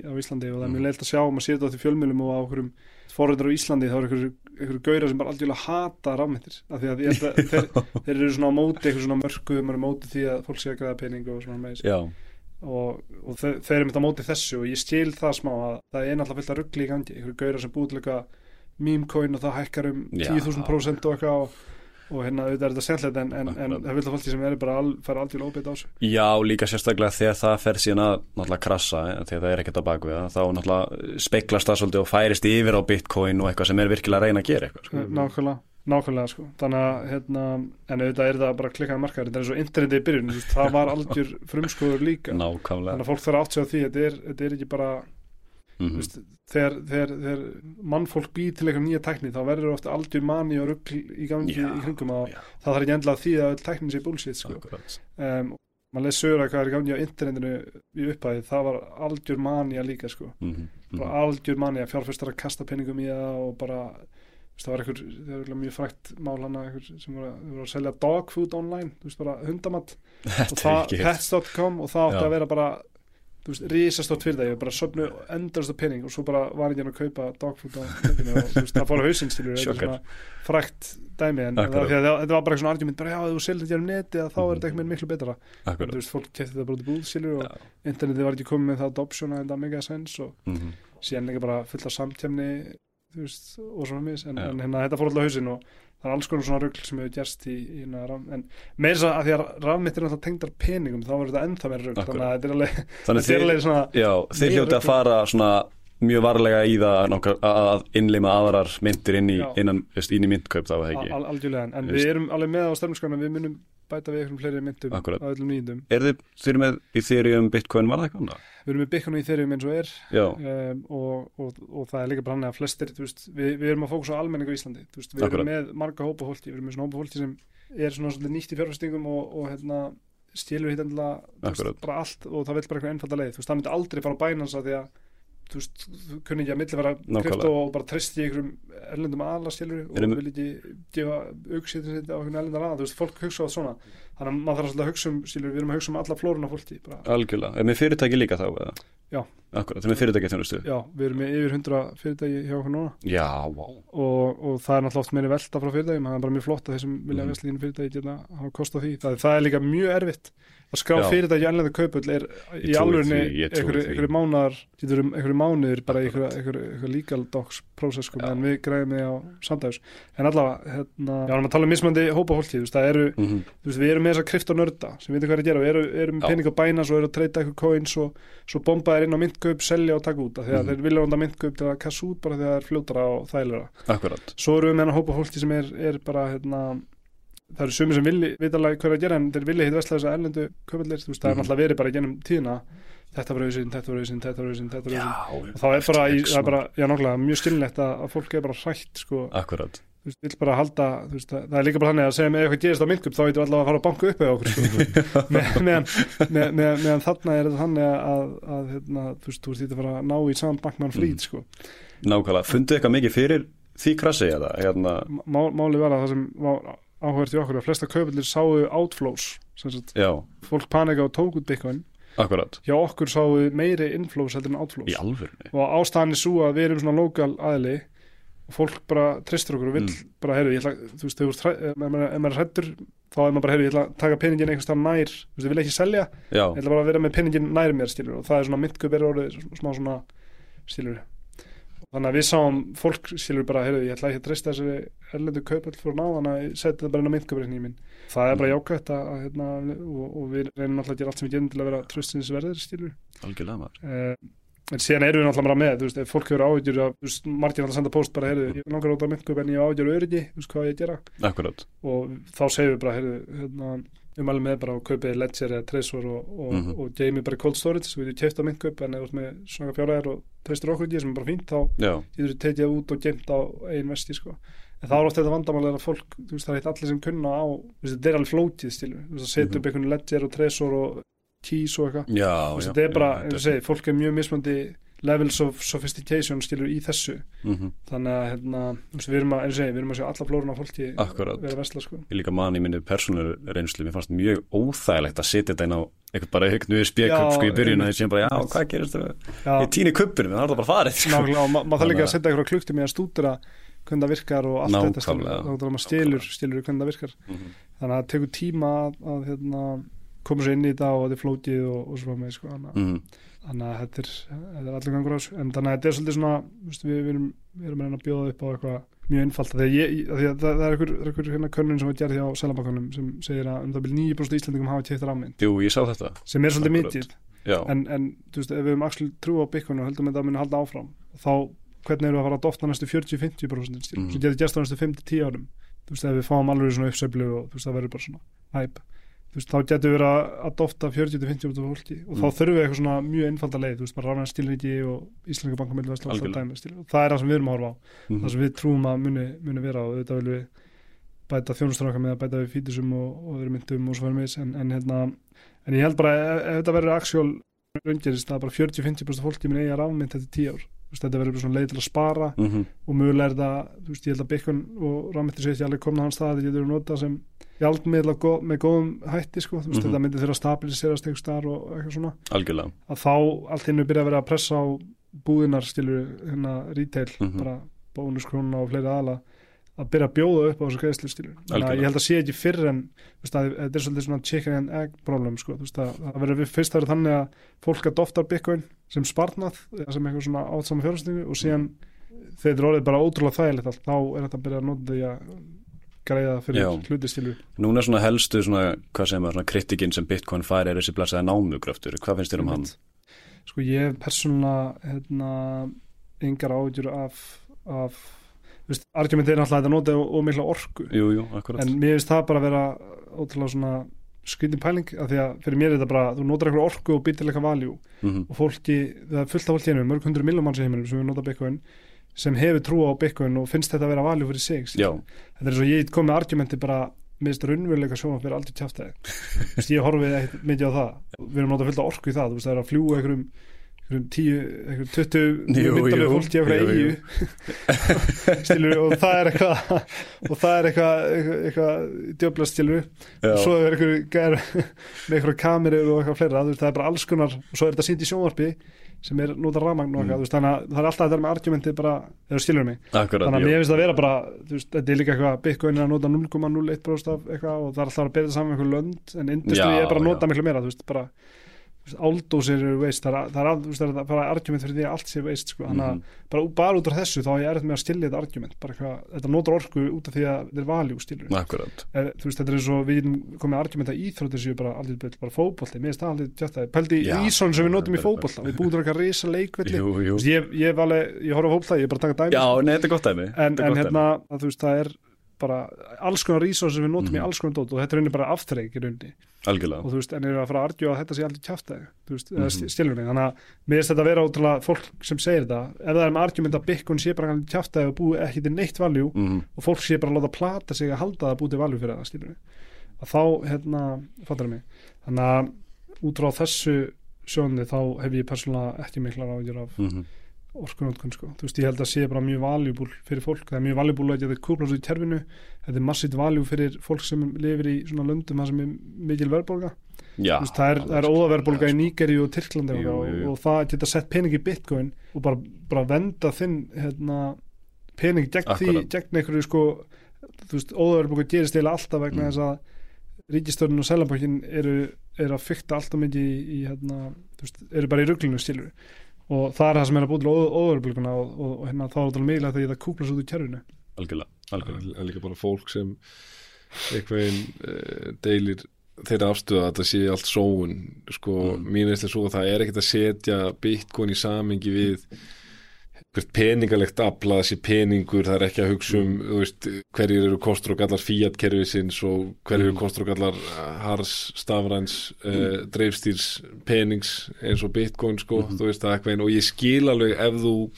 Speaker 2: á Íslandi og það er mjög
Speaker 1: Mm.
Speaker 2: leilt að sjá og maður sér þetta því fjölmjölum og á okkurum forræður á Íslandi þá er einhverjur einhver gaurar sem bara algjörlega hata rámyndir af því að, að þeir, þeir eru svona á móti eitthvað svona mörkuðum og á móti því að fólk sé að græða pening og svona með
Speaker 1: Já,
Speaker 2: og, og þeir, þeir eru myndið á móti þessu og ég skil það smá að það er náttúrulega fullt að ruggli í gangi einhverjur gaurar sem búið til eitthvað meme coin og það hækkar um
Speaker 1: Já.
Speaker 2: 10.000% og eitthvað og, og hérna auðvitað er þetta sennlegt en, en, en það vil það fólki sem er bara al, fara aldrei óbeitt á þessu
Speaker 1: Já, líka sérstaklega þegar það fer síðan að náttúrulega krassa, eh, þegar það er ekkert á bakvið þá náttúrulega speklast það svolítið og færist yfir á bitcoin og eitthvað sem er virkilega að reyna að gera eitthvað. Sko.
Speaker 2: Nákvæmlega, sko. þannig að hérna, en auðvitað er það bara klikkaði markaður, þetta er eins og internetið í byrjun það var algjör frumskoður líka þannig
Speaker 1: Nákvæmlega.
Speaker 2: að fólk þarf að á því þetta er, þetta er ekki bara
Speaker 1: Mm
Speaker 2: þú veist, þegar, þegar, þegar mannfólk býr til eitthvað nýja tækni þá verður ofta algjör mani og rugg í gangi
Speaker 1: Já,
Speaker 2: í kringum að
Speaker 1: já.
Speaker 2: það þarf ekki endla að því að tæknin sé bullshit sko. Um, maður leið sögur að hvað er gangi á internetinu í upphæði, það var algjör manja líka sko,
Speaker 1: mm -hmm.
Speaker 2: algjör manja fjárfæstar að kasta peningum í það og bara það var einhver, það var mjög frækt mál hana sem voru, að- voru að selja dog food online, þú veist bara hundamatt það, pets.com og það átti að vera bara þú veist, risastótt fyrir það, ég bara söfnu endast pening og svo bara var ekki hann að kaupa dogfood á netinu og þú veist, það fór á
Speaker 1: Sjokkar.
Speaker 2: frækt dæmi en það, það, þetta var bara svona argument bara já, þú selur þetta um neti þá er þetta ekki miklu betra. En þú veist, fólk kefti þetta bara út í búð skilur og
Speaker 1: Já.
Speaker 2: internetið var ekki komið með það adoption að þetta mega sens og
Speaker 1: Mhm.
Speaker 2: síðan líka bara fullt af samtjæmni þú veist, og svona mis en, en hérna, þetta fór alltaf hausinn og það er alls konar svona rugl sem hefur gerst í, í hérna, raf, en meira svo að því að rafmittir er alltaf tengdar peningum þá verður þetta ennþá meira rugl
Speaker 1: Akkurat.
Speaker 2: þannig að þetta er alveg,
Speaker 1: Þannig
Speaker 2: þetta er alveg svona
Speaker 1: já, þið
Speaker 2: Meira
Speaker 1: hljóti að fara svona mjög varlega í það nokkar, að innleima aðrar myndir inn í, innan, inn í myndkaup þá það ekki?
Speaker 2: Al, algjörlega en, en við erum alveg með á stefnumskona við munum bæta við einhverjum fleiri myndum
Speaker 1: Akkurat.
Speaker 2: á öllum nýjendum
Speaker 1: Er þið, þið eru með Ethereum, Bitcoin, var það eitthvað annað?
Speaker 2: við erum með Bitcoin og Ethereum eins og er um, og, og, og það er líka bara hann að flestir veist, við, við erum að fókusa á almenningu í Íslandi veist, við
Speaker 1: Akkurat.
Speaker 2: erum með marga hópa fólki við erum með svona hópa fólki sem er svona svolítið nýtt í fjárfestingum og, og hérna stélur hitt veist, bara allt og það vil bara eitthvað einfalda leið þú veist, það myndi aldrei fara á Binance að því að þú veist, þú kunni ekki að milli vera krypto og bara treysti í einhverjum erlendum aðla stélur og vil ekki gefa auksýtin sitt á einhvern erlendar aðla þú veist, fólk hugsa á svona þannig að maður þarf svolítið að hugsa um stélur, við erum að hugsa um alla flórun af fólki bara,
Speaker 1: algjörlega. Er með fyrirtæki líka þá? Eða?
Speaker 2: Já.
Speaker 1: Akkurat, er með fyrirtæki þjónustu?
Speaker 2: já, við erum með yfir 100 fyrirtæki hjá okkur núna
Speaker 1: Já, vá.
Speaker 2: og, og það er náttúrulega oft meiri velta frá fyrirtægjum það er bara mjög flott að þeir sem vilja
Speaker 1: Mhm.
Speaker 2: Að skrá
Speaker 1: Já.
Speaker 2: fyrirtæki ennlega kaupull er í
Speaker 1: trúi
Speaker 2: einhverju
Speaker 1: því.
Speaker 2: einhverju mánar getur um einhverju bara í einhverju, einhverju, einhverju legal docs process sko, en við græðum því á samdægus en allavega, hérna, já, erum að tala um mismandi hópa hólki, þú veist, það eru
Speaker 1: Mm
Speaker 2: þú veist, við erum með þess að krypto nörda sem veitum hvað er að gera, við erum, erum pening á bænas og erum að treyta eitthvað coins og svo bomba er inn á myndkaup, selja og taka út af því að
Speaker 1: Mhm.
Speaker 2: þeir vilja vonda myndkaup til að kassa út bara því að það er fljótara og þægilega
Speaker 1: Akkurat.
Speaker 2: svo erum við með það eru sumir sem vilji vitalega hvað er að gera en þeir vilja hitt vestlega þess að erlendu köpallir, þú veist, það er
Speaker 1: Mhm.
Speaker 2: náttúrulega verið bara í gennum tíðina þetta var auðsinn, þetta var auðsinn, þetta var auðsinn, þetta var auðsinn og þá er bara, í, það er bara, já nákvæmlega mjög skilnett að, að fólk er bara hrætt sko,
Speaker 1: Akkurat.
Speaker 2: þú veist, vill bara halda veist, það, er líka bara þannig að segja með eitthvað gerist á myndkup þá veitum við allavega að fara að banka upp eða okkur sko. með, meðan, með, með, meðan þarna er þetta þannig að, að hérna, þú veist, þú veist, þetta fara að ná í saman bankmann frýd
Speaker 1: Mhm.
Speaker 2: sko.
Speaker 1: Nákvæmlega. Fundu eitthvað mikið fyrir því krassi eða? Hérna,
Speaker 2: Má, máli var að það sem var áhverjast í okkur að flesta kaupallir sáu outflows sem sagt,
Speaker 1: já,
Speaker 2: fólk panika og tók út bitcoin.
Speaker 1: Akkurat.
Speaker 2: hjá okkur sáu meiri inflows heldur en outflows. Og ástæðan er svo að við erum svona lokal aðli og fólk bara tristur okkur og vill
Speaker 1: Mm.
Speaker 2: bara, heyrðu, ég ætla, þú veist, ef maður er hrættur þá er maður bara, heyrðu, ég ætla að taka peningin einhvers stað nær, þú veist, ég vil ekki selja
Speaker 1: Já,
Speaker 2: ég ætla bara að vera með peningin nær mér, skilur og það er svona myndköp er orðið smá svona skilur þannig að við sáum fólk, skilur bara, heyrðu, ég ætla ekki að treysta þessari erlendu kaupall fyrir ná, þannig að ég seti það bara inn á myndköpurinn mín það er bara jákvæmt að, að hérna, og, og við reynum alltaf að gera allt sem við gerum til að vera tröstins verðir, skilur
Speaker 1: algjörlega maður.
Speaker 2: uh, en síðan erum við náttúrulega bara með þú veist, ef fólk hefur áhyggjur af, þú veist, margir náttúrulega senda post bara, heyrðu, ég langar út á myndköp en ég á áhyggjur af öryggi, þú veist hvað ég að gera
Speaker 1: Akkurat.
Speaker 2: og þá við mælum með bara að kaupið Ledger eða Trezor og, og,
Speaker 1: Mhm.
Speaker 2: og geimi bara í cold storage svo við keftum myndkaup en þú ert með svona fjárhæðar og treystur okkur ekki sem er bara fínt þá getur þú tekið það út og geimt á einn vesti sko. en það er ofta þetta vandamál að fólk þú veist, það er eitt allir sem kunna á þú veist, þetta er alveg flókið stilu þú veist, að setja upp einhvern Ledger og Trezor og Keys og eitthvað. Þú þetta er bara, eins og segi, fólk er mjög mismandi levels of sophistication skilur í þessu
Speaker 1: Mhm.
Speaker 2: þannig að hérna, við erum að, og segi, við erum að sjá alla flórun af fólki vera vesla sko.
Speaker 1: Ég líka man í minni persónulegur reynslu, mér fannst mjög óþægilegt að setja þetta inn á eitthvað bara hugnu við spjökup
Speaker 2: Já,
Speaker 1: sko í byrjun
Speaker 2: einmitt.
Speaker 1: ég sé bara, já, hvað gerist það? Ég týni kuppinu, það er það bara farið, sko.
Speaker 2: nákvæmlega, og ma maður þarf líka að setja eitthvað klukkt með að stúdura hvernig það virkar og allt þetta stilur, stilur hvernig það virkar
Speaker 1: Mhm.
Speaker 2: þannig að það tekur tíma að, að hérna, koma sér inn í þetta og þetta er flókið og, og svo með sko, að-
Speaker 1: Mhm.
Speaker 2: Þannig að þetta er, þetta er allir gangur á þessu. En þannig að þetta er svolítið svona veist, við, við, erum, við erum að reyna að bjóða upp á eitthvað mjög einfalt. Þegar ég, því að það, er einhver, er hérna könnun sem var gerð hjá Selabankanum sem segir að um það byrja 9% Íslandingum hafa keitt rafmynd
Speaker 1: Jú, ég sá þetta.
Speaker 2: sem er svolítið
Speaker 1: Já,
Speaker 2: en, en þú veist, ef við höfum axlu trú á Bitcoin og höldum að það muni halda áfram þá hvernig eru að fara að dofta næstu 40-50% stíl,
Speaker 1: Mhm.
Speaker 2: svo getur gæst á næstu 5-10 árum. Þú veist, ef við fáum alveg svona uppseflu og þú veist, það verður bara svona hæp veist, þá getur við að, að dofta 40-50% fólki og þá
Speaker 1: Mhm.
Speaker 2: þurfum við eitthvað svona mjög einfalda leið, þú veist, bara rafnæðan stílriki og Íslandika bankamillu og það er það sem við erum að horfa á.
Speaker 1: Mhm.
Speaker 2: það sem við trúum að muni, muni vera og þetta vil við bæta þjónustur með að bæta við fítusum og, og öðrum myndum og svo verðum við en, en, hérna, en ég held bara ef, ef þetta verður aksjól raungerist er bara 40-50% fólki minn eiga rafmynd þetta tíu ár veist, þetta verður bara svona leið til að spara
Speaker 1: mm -hmm.
Speaker 2: og mögulega er það, þú veist, ég held að byggun og rafmyndir sé ekki alveg komna hans stað þetta getur við nota sem hjálpmiðla góð, með góðum hætti, sko, þú veist,
Speaker 1: Mhm.
Speaker 2: þetta myndir þurfa að stabiliserast einhver staðar og eitthvað svona
Speaker 1: algjörlega
Speaker 2: að þá allt hinnu byrja að vera að pressa á búðinar stilur hérna retail,
Speaker 1: Mhm.
Speaker 2: bara bónuskrona og fleiri aðala að byrja að bjóða upp á þessu greiðslu stilur þannig að
Speaker 1: Algjörlega.
Speaker 2: ég held að sé ekki fyrr en þetta er svolítið svona chicken and egg problem sko, það verður við fyrst að vera þannig að fólk að doftar bitcoin sem spartnað sem eitthvað svona átsama fjárhastingu og síðan þegar þetta er orðið bara ótrúlega þægilegt allt, þá er þetta að byrja að nota því að greiða fyrir
Speaker 1: Já.
Speaker 2: hluti stilur
Speaker 1: Núna er svona helstu svona, hvað sem er svona kritikinn sem Bitcoin fær er þessi blæsaða námugröftur hvað finnst þér um hann?
Speaker 2: sko ég persónulega hérna, engar ágjur af, af veist, argumentið er náttúrulega að þetta nota og mikla orku.
Speaker 1: Jú, jú,
Speaker 2: en mér finnst það bara að vera ótrúlega svona skritin pæling af því að fyrir mér er þetta bara, þú notar eitthvað orku og býr til eitthvað valjú
Speaker 1: mm
Speaker 2: og fólki, það er fullt af fólki hérna mörg hundru miljón manns í heiminum sem við nota Bitcoin sem hefur trú á Bitcoin og finnst þetta að vera valjú fyrir sig þetta er svo ég kom með argumenti bara minnst raunveruleika sjónvarp er aldrei tjáftæði ég horfið mikið á það. Við erum notað fullt af orku í það, þú veist það er að fljúa einhverjum 20
Speaker 1: Jú,
Speaker 2: myndalegu
Speaker 1: jú,
Speaker 2: fólki á
Speaker 1: jú,
Speaker 2: einhverja
Speaker 1: jú.
Speaker 2: eigu stilur og það er eitthvað og það er eitthvað eitthvað, eitthvað
Speaker 1: já,
Speaker 2: og svo er gær með einhverja kamerur og eitthvað fleira, það er bara alls konar og svo er þetta sínt í sjónvarpi sem er nota rafmagn og eitthvað,
Speaker 1: Mm.
Speaker 2: þannig að það er alltaf þetta með argumentið bara, þegar stilur mig. Þannig að mér finnst það að vera bara þetta er líka eitthvað, Bitcoin er að nota 0,01% af eitthvað og það er alltaf að bera saman með eitthvað lönd en industry er bara að nota miklu meira áldósir eru veist, það er, það er, það er bara argument fyrir því að allt sé veist sko. þannig að
Speaker 1: Mhm.
Speaker 2: bara, bara út af þessu þá er ég erfitt með að stilja þetta argument bara eitthvað, þetta notar orku út af því að þetta er valjú stilur
Speaker 1: Akkurat
Speaker 2: er, þú veist, þetta er eins og við getum komið að argumenta að íþróttir séu bara aldrei bull, bara fótbolti, mér finnst það aldrei tjáttaði, pældi í ísón sem við notum í fótbolta, við búum eitthvað risa leikvelli ég, ég, ég horf á fótbolta, ég er bara að taka dæmi
Speaker 1: Já,
Speaker 2: sko.
Speaker 1: nei,
Speaker 2: en, en hérna, að, þú veist, það er bara alls konar resources sem við notum í
Speaker 1: Mhm.
Speaker 2: alls konar dót og þetta er rauninni bara aftreyk í rauninni.
Speaker 1: Algjörlega
Speaker 2: og þú veist, en er að fara að argjóða að þetta sé aldrei
Speaker 1: Mhm.
Speaker 2: mm stilunni þannig að mér finnst þetta að vera ótrúlega fólk sem segir þetta ef það er með argument að Bitcoin sé bara kjáftæði og búi ekki til neitt valjú
Speaker 1: mm
Speaker 2: og fólk sé bara að láta plata sig að halda það að búi til valjú fyrir það að þá, hérna, fattar mig þannig að út frá þessu sjónni þá hef ég persónulega ekki miklar ágjör af
Speaker 1: -hmm.
Speaker 2: Orkunótkun sko. þú veist, ég held að sé bara mjög valjúbúl fyrir fólk, það er mjög valjúbúl að geta kúplast út í terfinu, þetta er massít valjú fyrir fólk sem lifir í svona löndum það sem er mikil verðbólga það er, er óðaverðbólga í Nígeri og Tyrklandi
Speaker 1: Jú,
Speaker 2: og,
Speaker 1: jú, jú.
Speaker 2: og það geta sett pening í bitcoin og bara, bara venda þinn hérna, pening gegn því,
Speaker 1: Akkurat.
Speaker 2: gegn einhverju sko, þú veist, óðaverðbólga gerist eða alltaf vegna
Speaker 1: Mm.
Speaker 2: þess að ríkistörnun og selabokkin eru, eru að fykta alltaf mikið í, í hérna, þú veist, eru bara í ruglinu stilur og það er það sem er að búið til óðaverðbólguna og, og, og hérna, þá er þetta að ég það kúplast út í kerfinu.
Speaker 1: Algjörlega, algjörlega.
Speaker 3: En líka bara fólk sem einhvern veginn uh, deilir þeirra afstöða að þetta sé allt sóun sko,
Speaker 1: Mm.
Speaker 3: mín veist er svo að það er ekkert að setja bitcoin í samingi við peningalegt afla þessi peningur, það er ekki að hugsa um veist, hverjir eru kostur og gallar fiat kerfisins og hverjir eru
Speaker 1: Mm.
Speaker 3: kostur og gallar hars, stafræns uh, dreifstýrs penings eins og bitcoin sko,
Speaker 1: Mhm.
Speaker 3: þú veist það eitthvað og ég skil alveg ef þú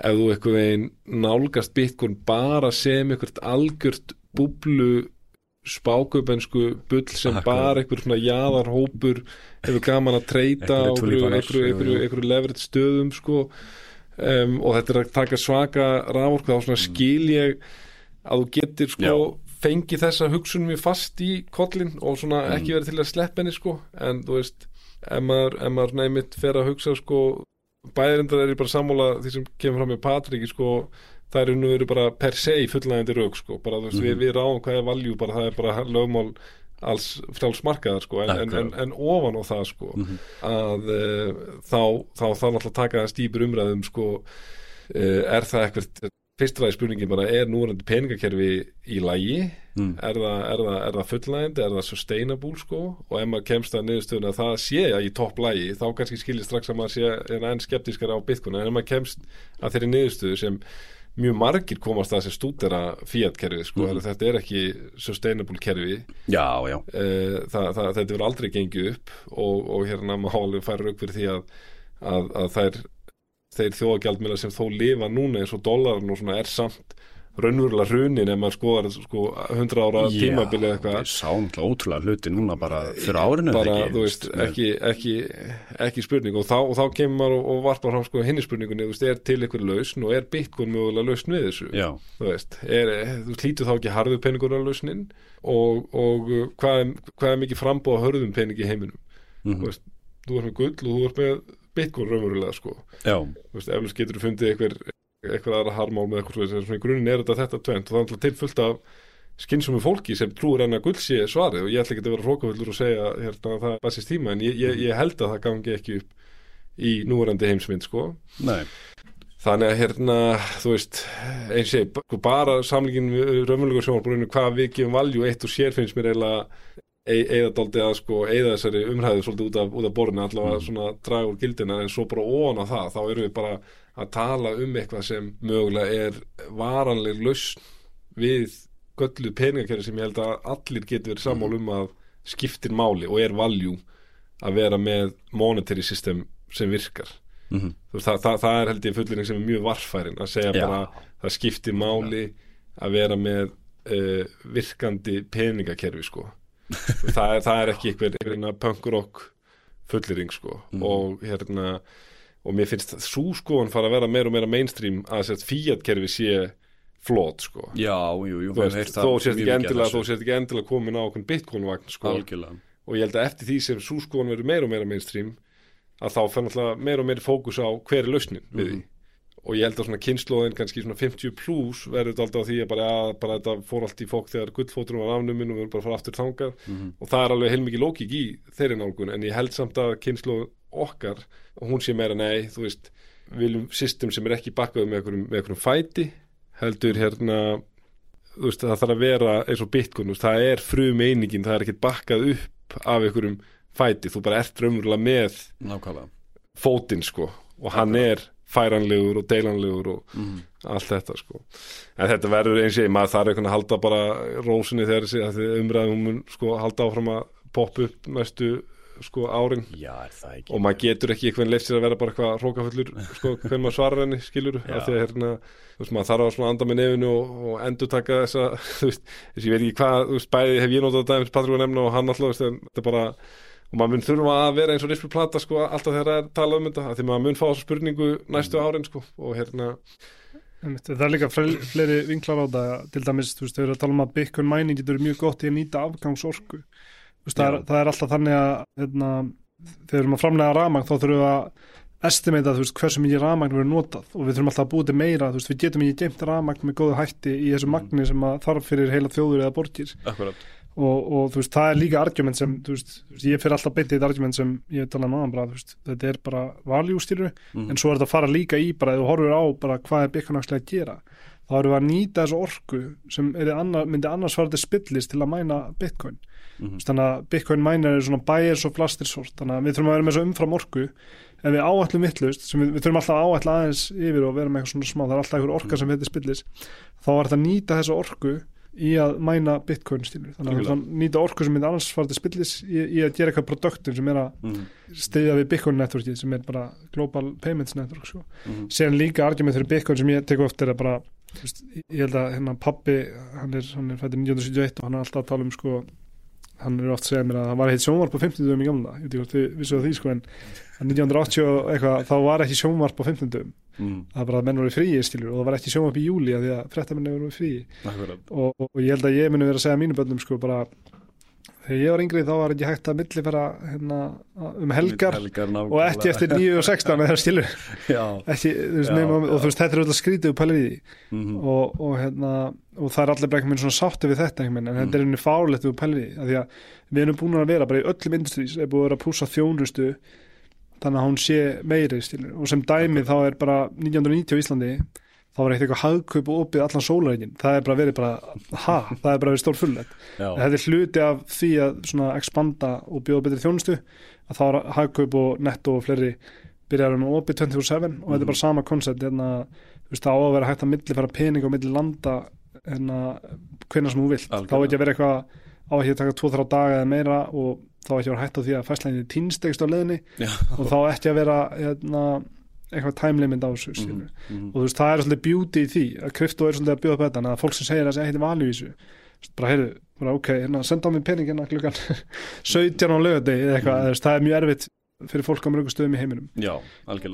Speaker 3: ef þú eitthvað veginn nálgast bitcoin bara sem eitthvað algjört búblu spákaupensku bull sem
Speaker 1: Akkurat.
Speaker 3: bara eitthvað svona jaðarhópur hefur gaman að treyta
Speaker 1: jú.
Speaker 3: einhverju leverage stöðum sko um, og þetta er að taka svaka rávorku þá svona skil ég að þú getur sko
Speaker 1: Mm. Já.
Speaker 3: fengið þessa hugsunum í fast í kollin og svona
Speaker 1: Mm.
Speaker 3: ekki verið til að sleppa henni sko en þú veist ef maður, maður neymitt fer að hugsa sko bæðirindar er ég bara sammála því sem kemur fram með Patrik sko það er nú verið bara per se fullnægandi rauk sko bara þú veist við,
Speaker 1: Mhm.
Speaker 3: við ráðum hvað er valjú bara það er bara lögmál alls fráls markaðar sko en, en, en, en ofan á það sko
Speaker 1: Mhm.
Speaker 3: að uh, þá þá þá náttúrulega taka það stýpur umræðum sko uh, er það eitthvað fyrstræði spurningin bara er núverandi peningakerfi í lægi
Speaker 1: Mm.
Speaker 3: er það, það, það fullnægandi, er það sustainable sko? Og ef maður kemst að niðurstöðuna að það sé að í topp lægi þá kannski skilir strax að maður sé en enn skeptískar á bitcoin. En ef maður kemst að þeirri niðurstöðu sem mjög margir komast að sem stúdera fiat kerfið sko, mm. þetta er ekki sustainable kerfi
Speaker 1: Já, já
Speaker 3: Eh, það, það, þetta verður aldrei gengið upp og, og hérna maður alveg færa rauk fyrir því að, að, að þær þeir þjóðagjaldmila sem þó lifa núna eins og dólarinn og svona er samt raunverulega hrunin ef maður skoðar sko, 100 ára tímabili eða eitthvað.
Speaker 1: náttúrulega ótrúlega hluti núna bara fyrir árinu
Speaker 3: bara,
Speaker 1: ekki,
Speaker 3: veist, ekki, ekki, ekki spurning. Og þá, og þá kemur maður og, og varpar fram sko hinni spurningunni, þú veist, er til einhver lausn og er Bitcoin mögulega lausn við þessu?
Speaker 1: Já,
Speaker 3: þú veist, er, þú hlýtur þá ekki harðu peningur á lausnin? Og, og uh, hvað, er, hvað er mikið frambóð að hörðum pening í heiminum?
Speaker 1: Mm
Speaker 3: Þú veist, þú ert með gull og þú ert með Bitcoin raunverulega sko,
Speaker 1: já,
Speaker 3: þú veist, eflust getur þú fundið einhver, einhver aðra harmál með eitthvað en svona í grunin er þetta þetta tvent og það er alltaf til fullt af skynsumum fólki sem trúur enn að gull sé svarið. Og ég ætla ekki að vera hrókafullur og segja hérna, að það basist tíma en ég, ég, ég held að það gangi ekki upp í núverandi heimsmynd sko.
Speaker 1: Nei.
Speaker 3: Þannig að hérna, þú veist eins og ég, sko, bara samlingin raunverulega sjónarbruninu, hvað við gefum valjú eitt og sér finnst mér eiginlega eða dálítið að sko, eða þessari umræðu svolítið út af, af borðinu, allavega svona draga úr gildina, en svo bara ón á það þá erum við bara að tala um eitthvað sem mögulega er varanleg lausn við göllu peningakerri sem ég held að allir getur verið sammál um að skiptir máli og er valjú að vera með monetary system sem virkar.
Speaker 1: Mm
Speaker 3: veist, það, það, það er held ég fullering sem er mjög varfærin að segja
Speaker 1: Já.
Speaker 3: bara það skiptir máli að vera með uh, virkandi peningakerfi sko. Það, er, það er ekki einhver, einhver punk-rock fullering sko.
Speaker 1: Mhm.
Speaker 3: og hérna og mér finnst svo skoðan fara að vera meira og meira mainstream að þess að Fiat-kerfi sé flott sko.
Speaker 1: Já, jú, jú,
Speaker 3: veist, þó sést ekki endilega þó sést ekki endilega komin á okkur Bitcoin-vagn sko.
Speaker 1: Algjörlega.
Speaker 3: Og ég held að eftir því sem svo skoðan verður meira og meira mainstream að þá fer náttúrulega meira og meira fókus á hver er lausnin við því.
Speaker 1: Mhm.
Speaker 3: og ég held að svona kynnslóðin kannski svona 50 plus verður þetta alltaf á því að bara, að, bara þetta fór allt í fók þegar gullfóturum var afnumin og við erum bara að fara aftur þangað.
Speaker 1: Mhm.
Speaker 3: og það er alveg heilmikið lókik í þeirri nálgun en ég held samt að kynnslóð okkar og hún sé meira nei, þú veist viljum system sem er ekki bakkað með einhverjum, fæti heldur hérna veist, það þarf að vera eins og Bitcoin veist, það er frum einingin, það er ekkert bakkað upp af einhverjum fæti, þú bara ert raunverulega með
Speaker 1: nákvæmlega.
Speaker 3: fótinn sko og hann er færanlegur og deilanlegur og
Speaker 1: mm.
Speaker 3: allt þetta sko. En þetta verður eins og ég, maður þarf einhvern að halda bara rósinni þegar þessi umræðum sko halda áfram að poppa upp næstu sko árin.
Speaker 1: Já, er það ekki?
Speaker 3: Og maður getur ekki einhvern leif sér að vera bara eitthvað hrókafullur sko hvernig maður svarar henni skilur því að hérna þú veist maður þarf að anda með nefinu og, og endur taka þessa þú veist, þess ég veit ekki hvað þú veist bæði hef ég notað dæmis Patrik að nefna og hann alltaf þú veist, en þetta er bara og maður mun þurfa að vera eins og rispur plata sko alltaf þegar það er talað um þetta af því maður mun fá þessu spurningu næstu árin sko og hérna
Speaker 2: Einmitt, Það er líka fleiri, vinklar á það til dæmis, þú veist, þau eru að tala um að Bitcoin mining getur verið mjög gott í að nýta afgangsorku það það er alltaf þannig að hérna, þegar við erum að framlega ramagn þá þurfum við að estimata veist, hversu mikið ramagn verður notað. Og við þurfum alltaf að búið til meira, veist, við getum ekki geimt ramagn með góðu hætti í þessu
Speaker 1: Mm.
Speaker 2: magni sem þarf fyrir heila þjóður eða borgir.
Speaker 1: Akkurat.
Speaker 2: Og, og þú veist, það er líka argument sem, veist, ég fyrir alltaf beint í þetta argument sem ég tala um aðan bara, þú veist, þetta er bara valjústýru
Speaker 1: mm.
Speaker 2: en svo er þetta að fara líka í bara, þú horfir á bara hvað er actually að gera þá erum við að nýta þessu orku sem annar, myndi annars fara til spillis til að mæna Bitcoin
Speaker 1: Mhm.
Speaker 2: þannig að Bitcoin mænar er svona buyers og flastirsort þannig að við þurfum að vera með þessu umfram orku ef við áætlum vittlust sem við, við þurfum alltaf að áætla aðeins yfir og vera með eitthvað svona smá það er alltaf einhver orka sem heitir spillis þá er þetta að nýta þessu orku í að mæna Bitcoin stílu þannig að við
Speaker 1: Algjörlega.
Speaker 2: þurfum að nýta orku sem myndi annars fara til spillis í, í að gera eitthvað produktum sem er að
Speaker 1: Mm.
Speaker 2: stiðja við Bitcoin networkið sem er bara Global Payments Network.
Speaker 1: Mm.
Speaker 2: síðan líka argument fyrir Bitcoin sem ég tek ofta er að bara ég held að hérna pappi hann er, hann er fættir 1971 og hann er alltaf að tala um sko hann er oft að segja mér að það var heitt sjónvarp á 50 dögum í gamla, ég veit ekki hvort þið vissu að því sko en en 1980 og eitthvað þá var ekki sjónvarp á 50 dögum,
Speaker 1: Mm.
Speaker 2: það bara að menn voru fríi skilur og það var ekki sjónvarp í júli að því að frettamenni voru
Speaker 1: akkurat.
Speaker 2: Og, og, ég held að ég muni vera að segja mínu bönnum sko bara þegar ég var yngri þá var ekki hægt að millifera hérna, um helgar
Speaker 1: helgar
Speaker 2: og ekki eftir 9 og 16 eða skilur ekki, veist,
Speaker 1: Já,
Speaker 2: nema, og þú veist, þetta er auðvitað skrítið upp pælið í
Speaker 1: mm.
Speaker 2: og, og, hérna, og það er allir bara einhvern veginn svona sátti við þetta einhvern veginn, en
Speaker 1: Mm.
Speaker 2: þetta er einhvern fárlegt við pælið í því, að við erum búin að vera bara í öllum industrís, er búin að vera að púsa þjónustu þannig að hún sé meiri stílur, og sem dæmi þá er bara 1990 á Íslandi þá var eitt eitthvað hagkaup og opið allan sólaregin það er bara verið bara, ha, það er bara verið stór fullett þetta er hluti af því að svona expanda og bjóða betri þjónustu að þá er hagkaup og netto og fleiri byrjar um opið 24-7 og þetta
Speaker 1: Mhm.
Speaker 2: er bara sama koncept hérna, það á að vera hægt að milli fara pening og milli landa hérna, hvenna sem þú vilt. Þá
Speaker 1: Algjörlega.
Speaker 2: ekki að vera eitthvað á að taka 2-3 daga eða meira og þá ekki að vera hægt á því að fæslæðinni týnstegst á að eitthvað time limit á þessu mm
Speaker 1: mhm.
Speaker 2: og þú veist, það er svolítið beauty í því að krypto er svolítið að bjóða upp þetta að fólk sem segir að það Þú veist, bara heyrðu, bara ok, hérna, senda á mig pening hérna klukkan 17 á lögadegi eða eitthvað, þú veist, það er mjög erfitt fyrir fólk á mörgum stöðum í heiminum.
Speaker 1: Já,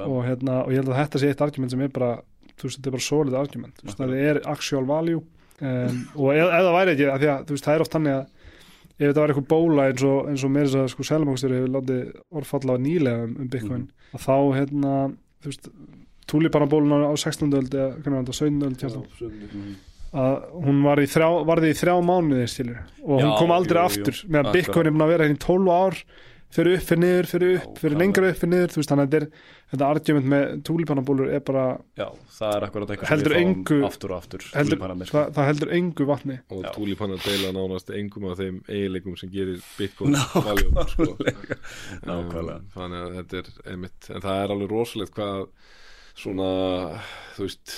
Speaker 2: og, hérna, og ég held að þetta sé eitt argument sem er bara þú veist, þetta er bara solid argument. Þú veist, það er actual value um, og ef, ef það væri ekki, að þú veist, það er oft þannig að ef þetta var eitthvað bóla eins og, eins og meira þess að sko selmókstur hefur látið orðfalla nýlega um, um Bitcoin að þá hérna, þú veist túlipanabóluna á 16. öld eða hvernig var þetta, 17. öld Kjartan?
Speaker 1: Mhm.
Speaker 2: að hún var í þrjá, varði í þrjá mánuði og hún
Speaker 1: Já,
Speaker 2: kom aldrei
Speaker 1: jú,
Speaker 2: aftur meðan. Bitcoin er búin að vera hérna í 12 ár fyrir upp, fyrir niður, fyrir upp,
Speaker 1: Já,
Speaker 2: fyrir
Speaker 1: það
Speaker 2: lengra upp, fyrir niður þú veist, þannig að þetta er þetta argument með túlipanabólur er bara
Speaker 1: Já, það er akkurat eitthvað sem við fáum
Speaker 2: engu-
Speaker 1: aftur og aftur
Speaker 2: heldur,
Speaker 1: sko.
Speaker 2: það, það heldur engu vatni
Speaker 3: og
Speaker 1: Já.
Speaker 3: túlipanna deila nánast engum af þeim eiginleikum sem gerir Bitcoin
Speaker 1: Nákvæmlega.
Speaker 3: valjum sko.
Speaker 1: Nákvæmlega.
Speaker 3: Um, þannig að þetta er einmitt en það er alveg rosalegt hvað svona, þú veist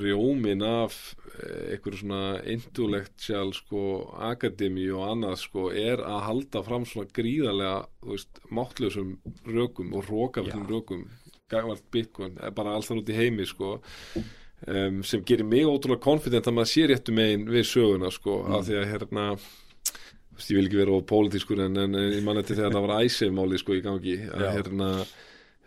Speaker 3: rjómin af eh, einhverju svona intellectual sko, akademi og annað sko, er að halda fram svona gríðarlega þú veist, máttlausum rökum og rókafellum
Speaker 1: Já.
Speaker 3: rökum gagvart Bitcoin, eh, bara alls þar út í heimi sko um, sem gerir mig ótrúlega confident að maður sé réttu megin við söguna sko,
Speaker 1: Mm.
Speaker 3: af því að hérna þú veist, ég vil ekki vera of pólitískur en, en, en ég man eftir þegar það var æsef-máli sko í gangi að
Speaker 1: Já.
Speaker 3: hérna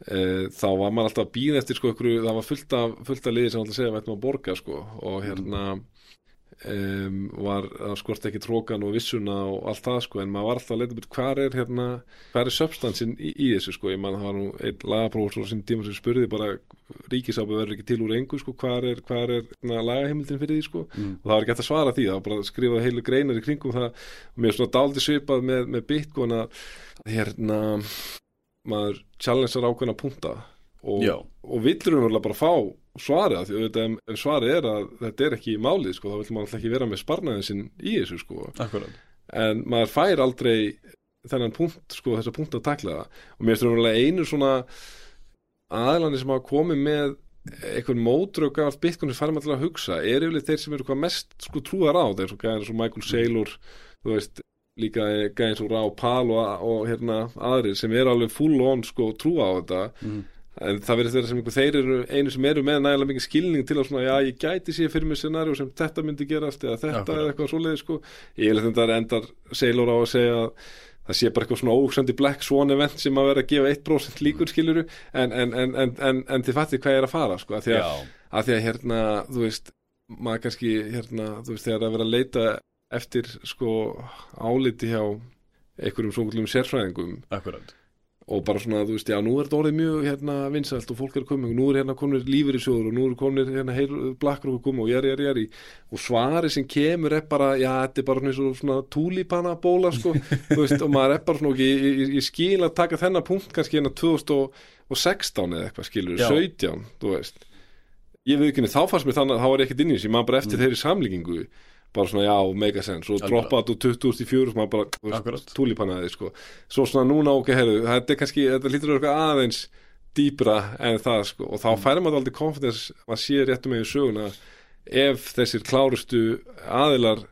Speaker 3: þá var maður alltaf að býða eftir sko ykkur, það var fullt af, fullt af liði sem alltaf segja að við ættum að borga sko. Og hérna um, var að skort ekki trókan og vissuna og allt það sko. En maður var alltaf að leita byrja hvað er hérna hvað er substansin í, í þessu sko. Ég man það var nú einn lagaprófessor sem tíma sem spurði bara ríkisábu verður ekki til úr engu sko. Hvað er, hvað er hérna, lagaheimildin fyrir því sko?
Speaker 1: Mm.
Speaker 3: og það var ekki hægt að svara því, það var bara að skrifa heilu greinar í kringum það. Og mér er svona dálítið svipað með, með Bitcoin að hérna maður challengear ákveðna punta og, og villur um bara fá svarið af því ef svarið er að þetta er ekki í málið sko, þá vil maður alltaf ekki vera með sparnaðin sinn í þessu sko.
Speaker 1: Akkurat.
Speaker 3: En maður fær aldrei þennan punkt, sko, þessa punkt að takla það. Og mér finnst það einu svona aðlandi sem hafa komið með einhvern mótrök af Bitcoin sem færum allir að hugsa er yfirleitt þeir sem eru hvað mest sko trúðar á þeir svo svo Michael Saylor þú veist, líka gæðir svo Rá Pal og, og hérna aðrir sem eru alveg full on sko trúa á þetta.
Speaker 1: Mm.
Speaker 3: en það verður þeirra sem einhver þeir eru einu sem eru með nægilega mikið skilning til að svona já ég gæti sér fyrir mig scenarió sem þetta myndi gerast eða þetta eða eitthvað svoleiði sko. Ég vil þetta endar Sailor á að segja að það sé bara eitthvað svona óhugsandi Black Swan event sem að vera að gefa 1% líkur skiluru en, en, en, en, en, en þið fattir hvað ég er að fara sko að því að, að því að hérna þú veist maður kannski hérna þú veist þegar að vera að leita eftir sko áliti hjá einhverjum svongullum sérfræðingum.
Speaker 1: Akkurat.
Speaker 3: Og bara svona, þú veist, já, nú er þetta orðið mjög hérna vinsælt og fólk er komið, nú er hérna komnir lífur í sjóður og nú er komnir hérna blakkar og komið og jæri, jæri, jæri og svari sem kemur er bara, já, þetta er bara svona, svona túlípana bóla, sko þú veist, og maður er bara svona, ok, ég, ég, ég skil að taka þennan punkt kannski hérna 2016 eða eitthvað, skilur,
Speaker 1: Já.
Speaker 3: 17 þú veist, ég veit ekki, þá fannst mér þannig að þá var ég ekkert inn í þessu, ég maður bara eftir þeirri samlíkingu bara svona, já, mega sense. Og
Speaker 1: Algjörlega.
Speaker 3: droppa þetta úr 2004 og maður bara, þú túlípanaði, sko. Svo svona núna, ok, heyrðu, þetta er kannski þetta lítur eitthvað aðeins dýpra en það, sko, og þá
Speaker 1: Mm.
Speaker 3: færum maður aldrei confidence að sé réttum með í söguna ef þessir klárustu aðilar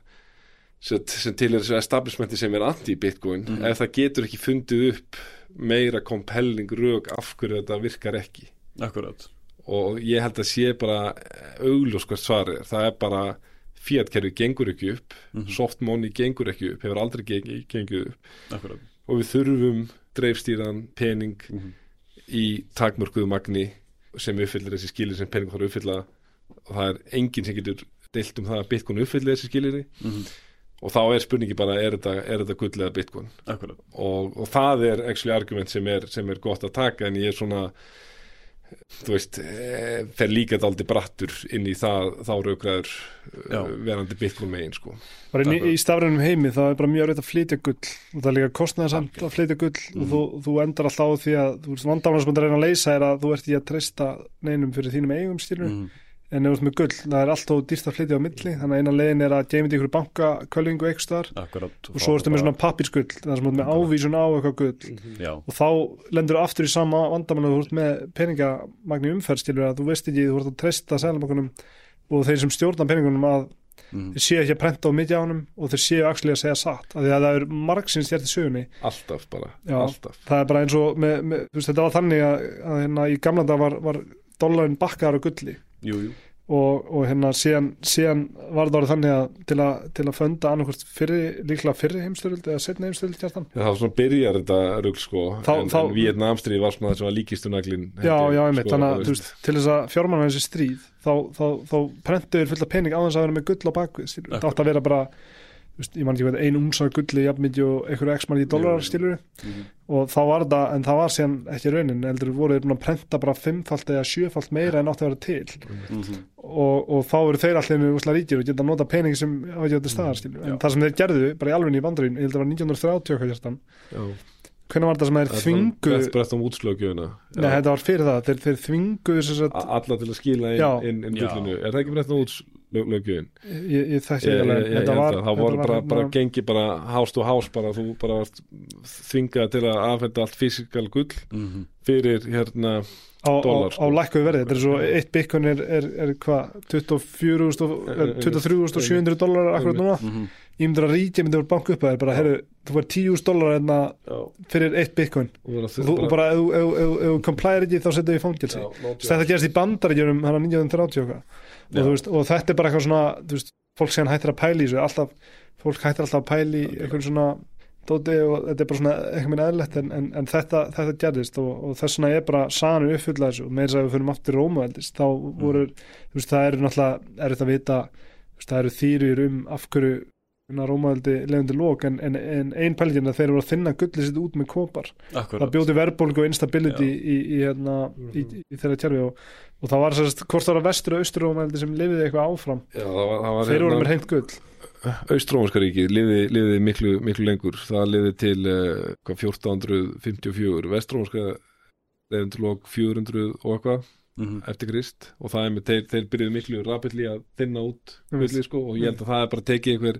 Speaker 3: sem, sem til er þessu establishmenti sem er anti-bitcoin,
Speaker 1: Mhm.
Speaker 3: ef það getur ekki fundið upp meira compelling rög af hverju þetta virkar ekki.
Speaker 1: Akkurat.
Speaker 3: Og ég held að sé bara augljós hvert svarið er, það er bara Fiat-kerfi gengur ekki upp
Speaker 1: Mhm.
Speaker 3: soft money gengur ekki upp, hefur aldrei geng, gengið upp
Speaker 1: Akkurat
Speaker 3: og við þurfum dreifstýran pening
Speaker 1: Mhm.
Speaker 3: í takmörkuðu magni sem uppfyllir þessi skilir sem pening þarf að uppfylla og það er enginn sem getur deilt um það að Bitcoin uppfyllir þessi skilir
Speaker 1: Mhm.
Speaker 3: og þá er spurningi bara er þetta, er þetta gull eða Bitcoin og, og það er actually argument sem er, sem er gott að taka en ég er svona þú veist, e, fer líka daldi brattur inn í það, þá raugræður
Speaker 1: Já.
Speaker 3: verandi Bitcoin megin sko.
Speaker 2: bara inn í, í stafrænum heimi það er bara mjög erfitt að flytja gull og það er líka kostnæðarsamt að flytja gull og þú, þú endar alltaf á því að þú veist vandamann sem þú reyna að leysa er að þú ert í að treysta neinum fyrir þínum eigum stýrur
Speaker 1: Mhm.
Speaker 2: En ef þú ert með gull, það er alltaf dýrt að flytja á milli. Þannig að eina leiðin er að geymið ykkur banka kölvingu eitthvað
Speaker 1: Akkurat
Speaker 2: og svo ertu með svona pappirsgull það sem þú ert með ávísun á eitthvað gull.
Speaker 1: Já,
Speaker 2: og þá lendur þú aftur í sama vandamann að þú ert með peningamagni umferð skilur að þú veist ekki, þú ert að treysta sælumbakunum og þeir sem stjórna peningunum að
Speaker 1: Mhm.
Speaker 2: þeir séu ekki að prenta á mikið á honum og þeir séu actually að segja satt. Af því að það er margsins þér til sögunni.
Speaker 3: Alltaf bara,
Speaker 2: Já.
Speaker 3: alltaf.
Speaker 2: það er bara eins og með, með, þú veist, þetta var þannig að, að hérna, í gamla dag var, var dollarin bakkaðar á gulli
Speaker 1: jú, jú.
Speaker 2: og, og hérna síðan, síðan var það orðið þannig að til að, til að fönda fyrri, líklega fyrri heimstöld eða setni heimstöld kjartan?
Speaker 3: Já, það var svona byrjar þetta rugl sko.
Speaker 2: Þá-
Speaker 3: en,
Speaker 2: þá-
Speaker 3: en Vietnamstríð var svona það sem var líkistu naglin
Speaker 2: Já, já, einmitt, þannig að þú veist, til þess að fjármanna þessi stríð þá, þá, þá prentuður fullt af pening á þess að vera með gull á bakvið þetta átt að vera bara veist, ég man ekki hvað, ein umsar gulli jafnmyndi og einhverju x margi dólarar skilur
Speaker 1: Mhm.
Speaker 2: og þá var það, en það var síðan ekki raunin, heldur voru þeir búin að prenta bara fimmfalt eða sjöfalt meira en átti að vera til
Speaker 1: Mhm.
Speaker 2: og, og þá eru þeir allir úsla ríkir og geta nota peningi sem hafa ekki þetta staðar skilur. en
Speaker 1: Já.
Speaker 2: það sem þeir gerðu, bara í alveg í bandarín ég held að það var 1930 okkar hjartan
Speaker 3: Já.
Speaker 2: hvernig var þetta sem þeir þvingu þetta var fyrir það, þeir, þeir þvingu að
Speaker 3: Alla til að skila inn, inn, inn
Speaker 1: Já.
Speaker 3: gullinu Er það ekki brett um að það voru
Speaker 2: var
Speaker 3: bara,
Speaker 2: hérna-
Speaker 3: bara gengi bara house to house bara þú bara varst þvingað til að afhenda allt fysikal gull
Speaker 1: Mhm.
Speaker 3: fyrir hérna
Speaker 2: á, á,
Speaker 3: dólar,
Speaker 2: á
Speaker 3: sko.
Speaker 2: lækkuðu verði, þetta er svo eitt bitcoin er, er, er hvað, 23.700 dólarar akkurat núna,
Speaker 1: Mhm.
Speaker 2: Ég myndir að ríkja myndir að banka upp að þér, bara, herru, þú var 10.000 dólarar enna fyrir eitt bitcoin.
Speaker 3: Og bara,
Speaker 2: ef þú- komplæðir ekki þá setja við í fangilsi þetta gerist í bandaríkjunum hann á 1930 og, veist, og þetta er bara eitthvað svona veist, fólk sem hættir að pæla í þessu alltaf, fólk hættir alltaf að pæla í eitthvað svona dóti og þetta er bara svona eitthvað minn eðlert en, en, en þetta, þetta gerðist og, og þess vegna er bara sanur uppfulla þessu. Og meira að við fyrir aftur Rómaveldist þá voru, þú veist, það eru náttúrulega erfitt að vita, það eru þýrjur um af hverju Rómaveldi lefandi lók en, en, en ein pælgin að þeir eru að þinna gullið sitt út með kopar.
Speaker 1: Akkurat.
Speaker 2: það bjóti verðbólgu og instability í, í, hérna, í, í þeirra kjærfi og, og það var sérst, hvort það var vestur og austur Rómaveldi sem lifiði eitthvað áfram?
Speaker 3: Já, það var, það var
Speaker 2: þeir voru með hreint gull.
Speaker 3: Austrómanska ríki liði, liði miklu, miklu lengur. Það liði til uh, hvað, 1454 Vestrómanska liði til lók 400 og eitthvað
Speaker 1: Mhm.
Speaker 3: eftir Krist. Og það er með þeir, þeir byrjuðu miklu rapidli að þinna út
Speaker 2: Einmitt.
Speaker 3: villi, sko, og ég held að það er bara tekið einhver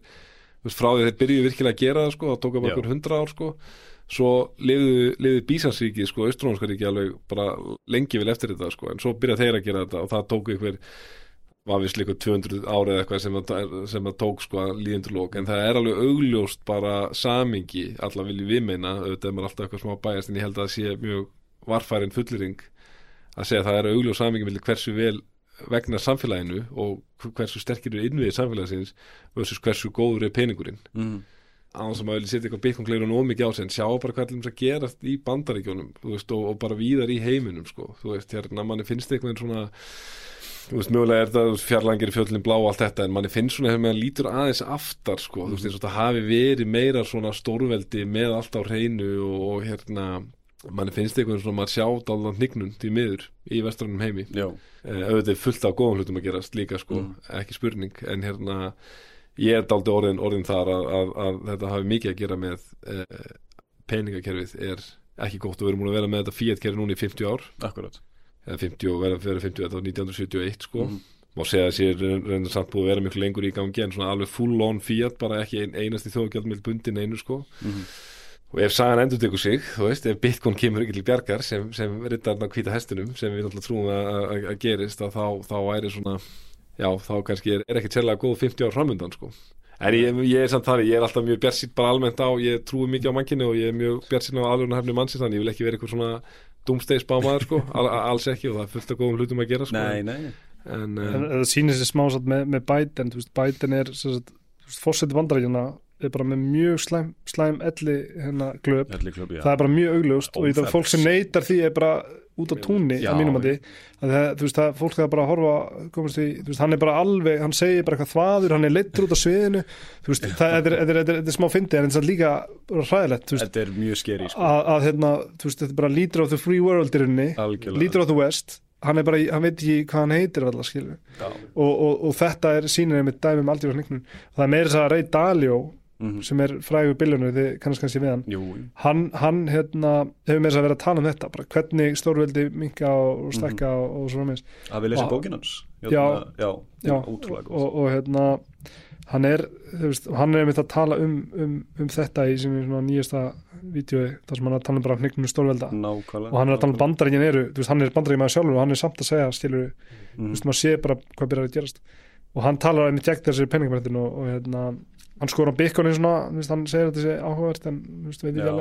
Speaker 3: veist, frá því þeir byrjuðu virkilega að gera það sko, það tók að bara hundra ár sko. svo liði, Bísansríki sko, Austrómanska ríki alveg bara lengi vel eftir þetta sko, en svo byrjaði þeir að gera þetta og það tók einhver var vist líka 200 árið eitthvað sem að, sem að tók sko að líðendur lók en það er alveg augljóst bara samingi, alla viljum við meina auðvitað er maður alltaf eitthvað smá bæjast en ég held að það sé mjög varfærin fullering að segja að það er augljóst samingi millir hversu vel vegna samfélaginu og hversu sterkir eru innviðið samfélagsins versus hversu góður er peningurinn
Speaker 1: Mhm.
Speaker 3: á þess að vilja setja eitthvað bitcoin-gleirun og mikið á sig en sjá bara hvað er að gerast í bandaríkjónum veist, og, og bara víðar í heiminum sko. þú veist, hérna manni finnst eitthvað svona þú veist, mögulega er það fjarlangir fjöllin blá og allt þetta en manni finnst svona hefur maður lítur aðeins aftar sko. þú veist, það hafi verið meira svona stórveldi með allt á hreinu og, og hérna manni finnst eitthvað svona maður sjá dálðan hnignun því miður í vestrannum heimi. Uh, auðvitað fullt af góðum hlutum að gerast líka sko,
Speaker 1: Mm.
Speaker 3: ekki spurning en hérna ég er daldi orðin, orðin þar að, að, að þetta hafi mikið að gera með uh, peningakerfið er ekki gott. Og við erum múin að vera með þetta Fiat-kerfi núna í 50 ár.
Speaker 1: Akkurat.
Speaker 3: Eða 50 og vera fyrir 50 þetta var 1971 sko.
Speaker 1: Mhm.
Speaker 3: má segja að sér reynir samt búið að vera miklu lengur í gangi en svona alveg full on Fiat bara ekki ein, einasti þjóðgjaldmiðl bundin einu sko.
Speaker 1: Mhm.
Speaker 3: Og ef sagan endur tekur sig, þú veist, ef Bitcoin kemur ekki til bjargar sem, sem rittarna hvíta hestinum sem við náttúrulega trúum að, að, að gerist að þá, þá væri svona já, þá kannski er, er ekki sérlega góð 50 ár framöndan sko. en ég, ég er samt þannig, ég er alltaf mjög bjarsýtt bara almennt á, ég trúi mikið á mannkinu og ég er mjög bjarsýtt á alveg hefni mannsins þannig ég vil ekki vera eitthvað svona dúmstegsbámaður sko, Al, alls ekki og það er fullt af góðum hlutum að gera sko.
Speaker 1: Nei, nei
Speaker 3: en,
Speaker 2: en
Speaker 3: uh,
Speaker 2: það sýnir sér smá satt með, með Biden þú veist, Biden er er bara með mjög slæm, slæm elli hérna glöp.
Speaker 1: Elli já.
Speaker 2: Það er bara mjög augljóst og í það
Speaker 1: Óþefs.
Speaker 2: fólk sem neytar því er bara út á túnni
Speaker 1: Já,
Speaker 2: að mínum að því að það, þú veist það, fólk það bara að horfa komast því, þú veist, hann er bara alveg, hann segir bara eitthvað þvaður, hann er leittur út á sviðinu. Þú veist, það, er, er, er, er smá fyndi en þetta er líka veist.
Speaker 1: Þetta er mjög skeri, sko.
Speaker 2: Að, hérna, þú veist, þetta er bara leader of the free world í rauninni, leader of the west hann er bara, í- hann veit ekki hvað hann heitir alltaf skilur, og, og, og þetta er sýnir einmitt dæmi um aldrei á hnignun það er meira þess að Ray Dalio
Speaker 1: Mhm.
Speaker 2: sem er frægur billjónu, þið kannast kannski við hann.
Speaker 1: Jú,
Speaker 2: hann, hann hérna, hefur með þess að vera að tala um þetta bara hvernig stórveldi minka og, stekka og, og svona meins
Speaker 1: að við lesum bókin hans.
Speaker 2: Já.
Speaker 1: já,
Speaker 2: Já, og, og, og hérna hann er, veist, hann er einmitt að tala um, um, um þetta í nýjasta vídeo, þar sem hann er að tala um bara hnignum stórvelda.
Speaker 1: Nákvæmlega
Speaker 2: og hann er að tala um bandaríkin eru, veist, hann er bandaríkin maður sjálfur og hann er samt að segja, stilur,
Speaker 1: mm.
Speaker 2: veist, maður sé bara hvað byrjar að gerast. Og hann talar einmitt gegn þessi peningabrættin og, og hérna, hann skor á byggunni svona, hann segir að þetta sé áhugavert en,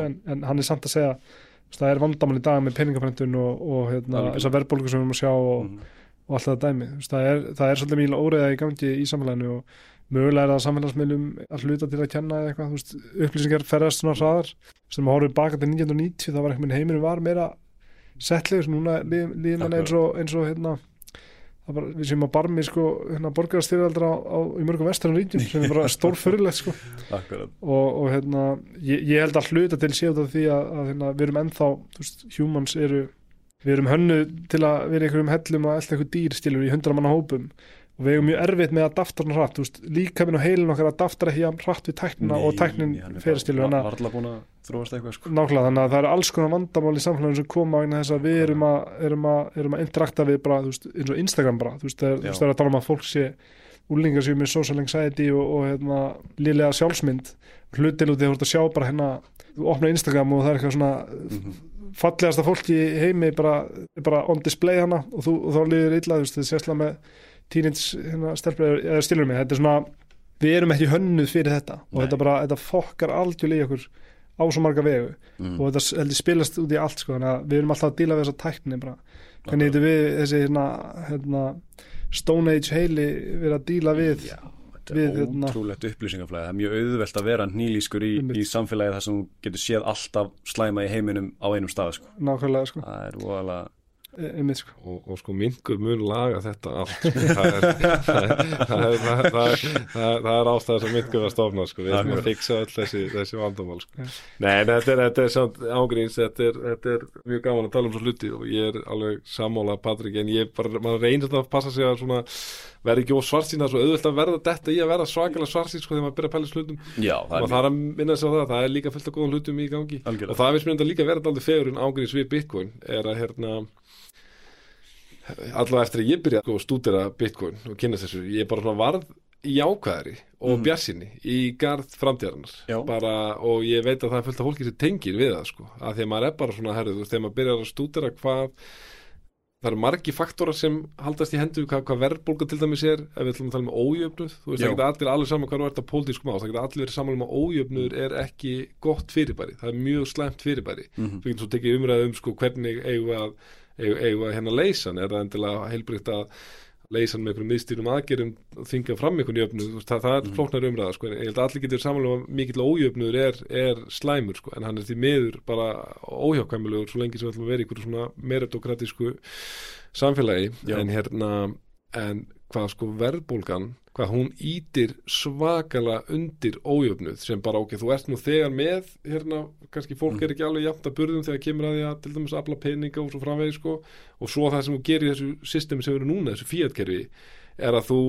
Speaker 2: en, en hann er samt að segja það er vandamál í dag með peningaprentun og, og hérna, þessar verðbólgu sem við erum að sjá og,
Speaker 1: Mhm.
Speaker 2: og allt það dæmi. Það er, það er svolítið mjög óreiða í gangi í samfélaginu og mögulega er það samfélagsmiðlum að hluta til að kenna eitthvað, veist, upplýsingar ferðast svona hraðar. Sem að horfum baka til 1990 þá var veginn heiminu var meira settlegur, núna líður mann eins og, eins og hérna það bara, við séum að barmi sko hérna, borgarstyrjaldra á, á, í mörgum vesturinn ríkjum sem er bara stór fyrirlegt sko. Og, og hérna, ég, ég held að hluta til séu þetta því að, að hérna, við erum ennþá veist, humans eru við erum hönnu til að vera einhverjum hellum að elda einhver dýr stilur í hundra manna hópum og við erum mjög erfitt með að dafta hann hratt. Veist, líka minn og heilin okkar að ekki jafn hratt við tæknina og tæknin fyrir stilur
Speaker 1: Hann
Speaker 2: þannig að
Speaker 1: varla búin að þróast eitthvað sko.
Speaker 2: Nákvæmlega þannig að það eru alls konar vandamál í samfélaginu sem koma vegna þess að við erum að, erum að, erum að interakta við bara, veist, eins og Instagram bara, þú veist, það er, að tala um að fólk sé úlingar séu með social anxiety og, og hérna, lílega sjálfsmynd. Hlutil út í að sjá bara hérna þú opna Instagram og það er eitthvað svona
Speaker 1: Mhm.
Speaker 2: fallegasta fólk í heimi bara, bara on display hana og, þú, og þá líður illa, þú veist, það sérslega með teenage hérna, stilur mig, þetta er svona við erum ekki hönnuð fyrir þetta og
Speaker 1: Nei.
Speaker 2: þetta bara, þetta fokkar aldjúlega í okkur á svo marga vegu
Speaker 1: Mm.
Speaker 2: og þetta heldur spilast út í allt sko, þannig að við erum alltaf að díla við þessa tækni bara. hvernig getur við þessi hérna, hérna, Stone Age heili verið að díla við
Speaker 1: Já, þetta
Speaker 2: við,
Speaker 1: er
Speaker 2: hérna-
Speaker 1: ótrúlegt upplýsingaflæði það er mjög auðvelt að vera nýlískur í, í samfélagi þar sem getur séð alltaf slæma í heiminum á einum stað sko.
Speaker 2: nákvæmlega sko,
Speaker 1: það er voðalega
Speaker 2: e- einmitt sko
Speaker 3: og, og sko mingur mun laga þetta allt sko. það er það er, það er, það er, það er, það er ástæða sem mingur að stofna sko. við erum að fixa öll þessi, þessi vandamál sko. Nei, þetta er, þetta er samt ágríns þetta er, þetta er mjög gaman að tala um svo hluti og ég er alveg sammála Patrik en ég bara, maður reynir þetta að passa sig að svona verði ekki of svartsýn það er svo auðvöld að verða þetta í að verða svakalega svartsýn sko þegar maður byrja að pæla í hlutum
Speaker 1: já, það
Speaker 3: og það er að minna sig á það, það er líka fullt af góðum hlutum í gangi
Speaker 1: Algjörlega.
Speaker 3: og það finnst mér enda líka verið aldrei fegur en ágríns við Bitcoin er að hérna allavega eftir að ég byrja að stúdera Bitcoin og kynast þessu, ég bara svona varð jákvæðari og
Speaker 1: Mhm.
Speaker 3: bjarsinni í
Speaker 1: Já.
Speaker 3: bara, og ég veit að það er fullt af fólki sem tengir við það sko, að því að maður er bara svona herrið, þegar maður byrjar að stúdera hvað það eru margi faktorar sem haldast í hendu, hvað, hvað verðbólga til dæmis er, ef við ætlum að tala um ójöfnuð þú veist, það geta allir alveg saman hvað þú ert að pólitískum á það geta allir verið saman um að ójöfnuður er ekki gott fyrirbæri, það er mjög slæmt fyrirbæri
Speaker 1: Mhm.
Speaker 3: við getum svo tekið umræðu um sko, hvernig eigum við að, eigum, við að hérna leysa hann, er það endilega heilbrygt að leysa hann með einhverjum miðstýrum aðgerum og þinga fram einhvern veist, það, það er
Speaker 1: Mhm.
Speaker 3: flóknar umræða sko, en ég held að allir getur samanlega að mikill ójöfnuður er, er slæmur sko, en hann er því miður bara óhjákvæmulegur svo lengi sem við ætlum að vera í einhverju svona meritokratísku samfélagi.
Speaker 1: Já.
Speaker 3: en hérna en hvað sko verðbólgan hvað hún ítir svakala undir ójöfnuð sem bara ok, þú ert nú þegar með hérna, kannski fólk
Speaker 1: Mm.
Speaker 3: er ekki alveg jafnt að burðum þegar kemur að því að til dæmis afla peninga og svo framvegi sko. Og svo það sem þú gerir í þessu systemi sem eru núna, þessu fíatkerfi er að þú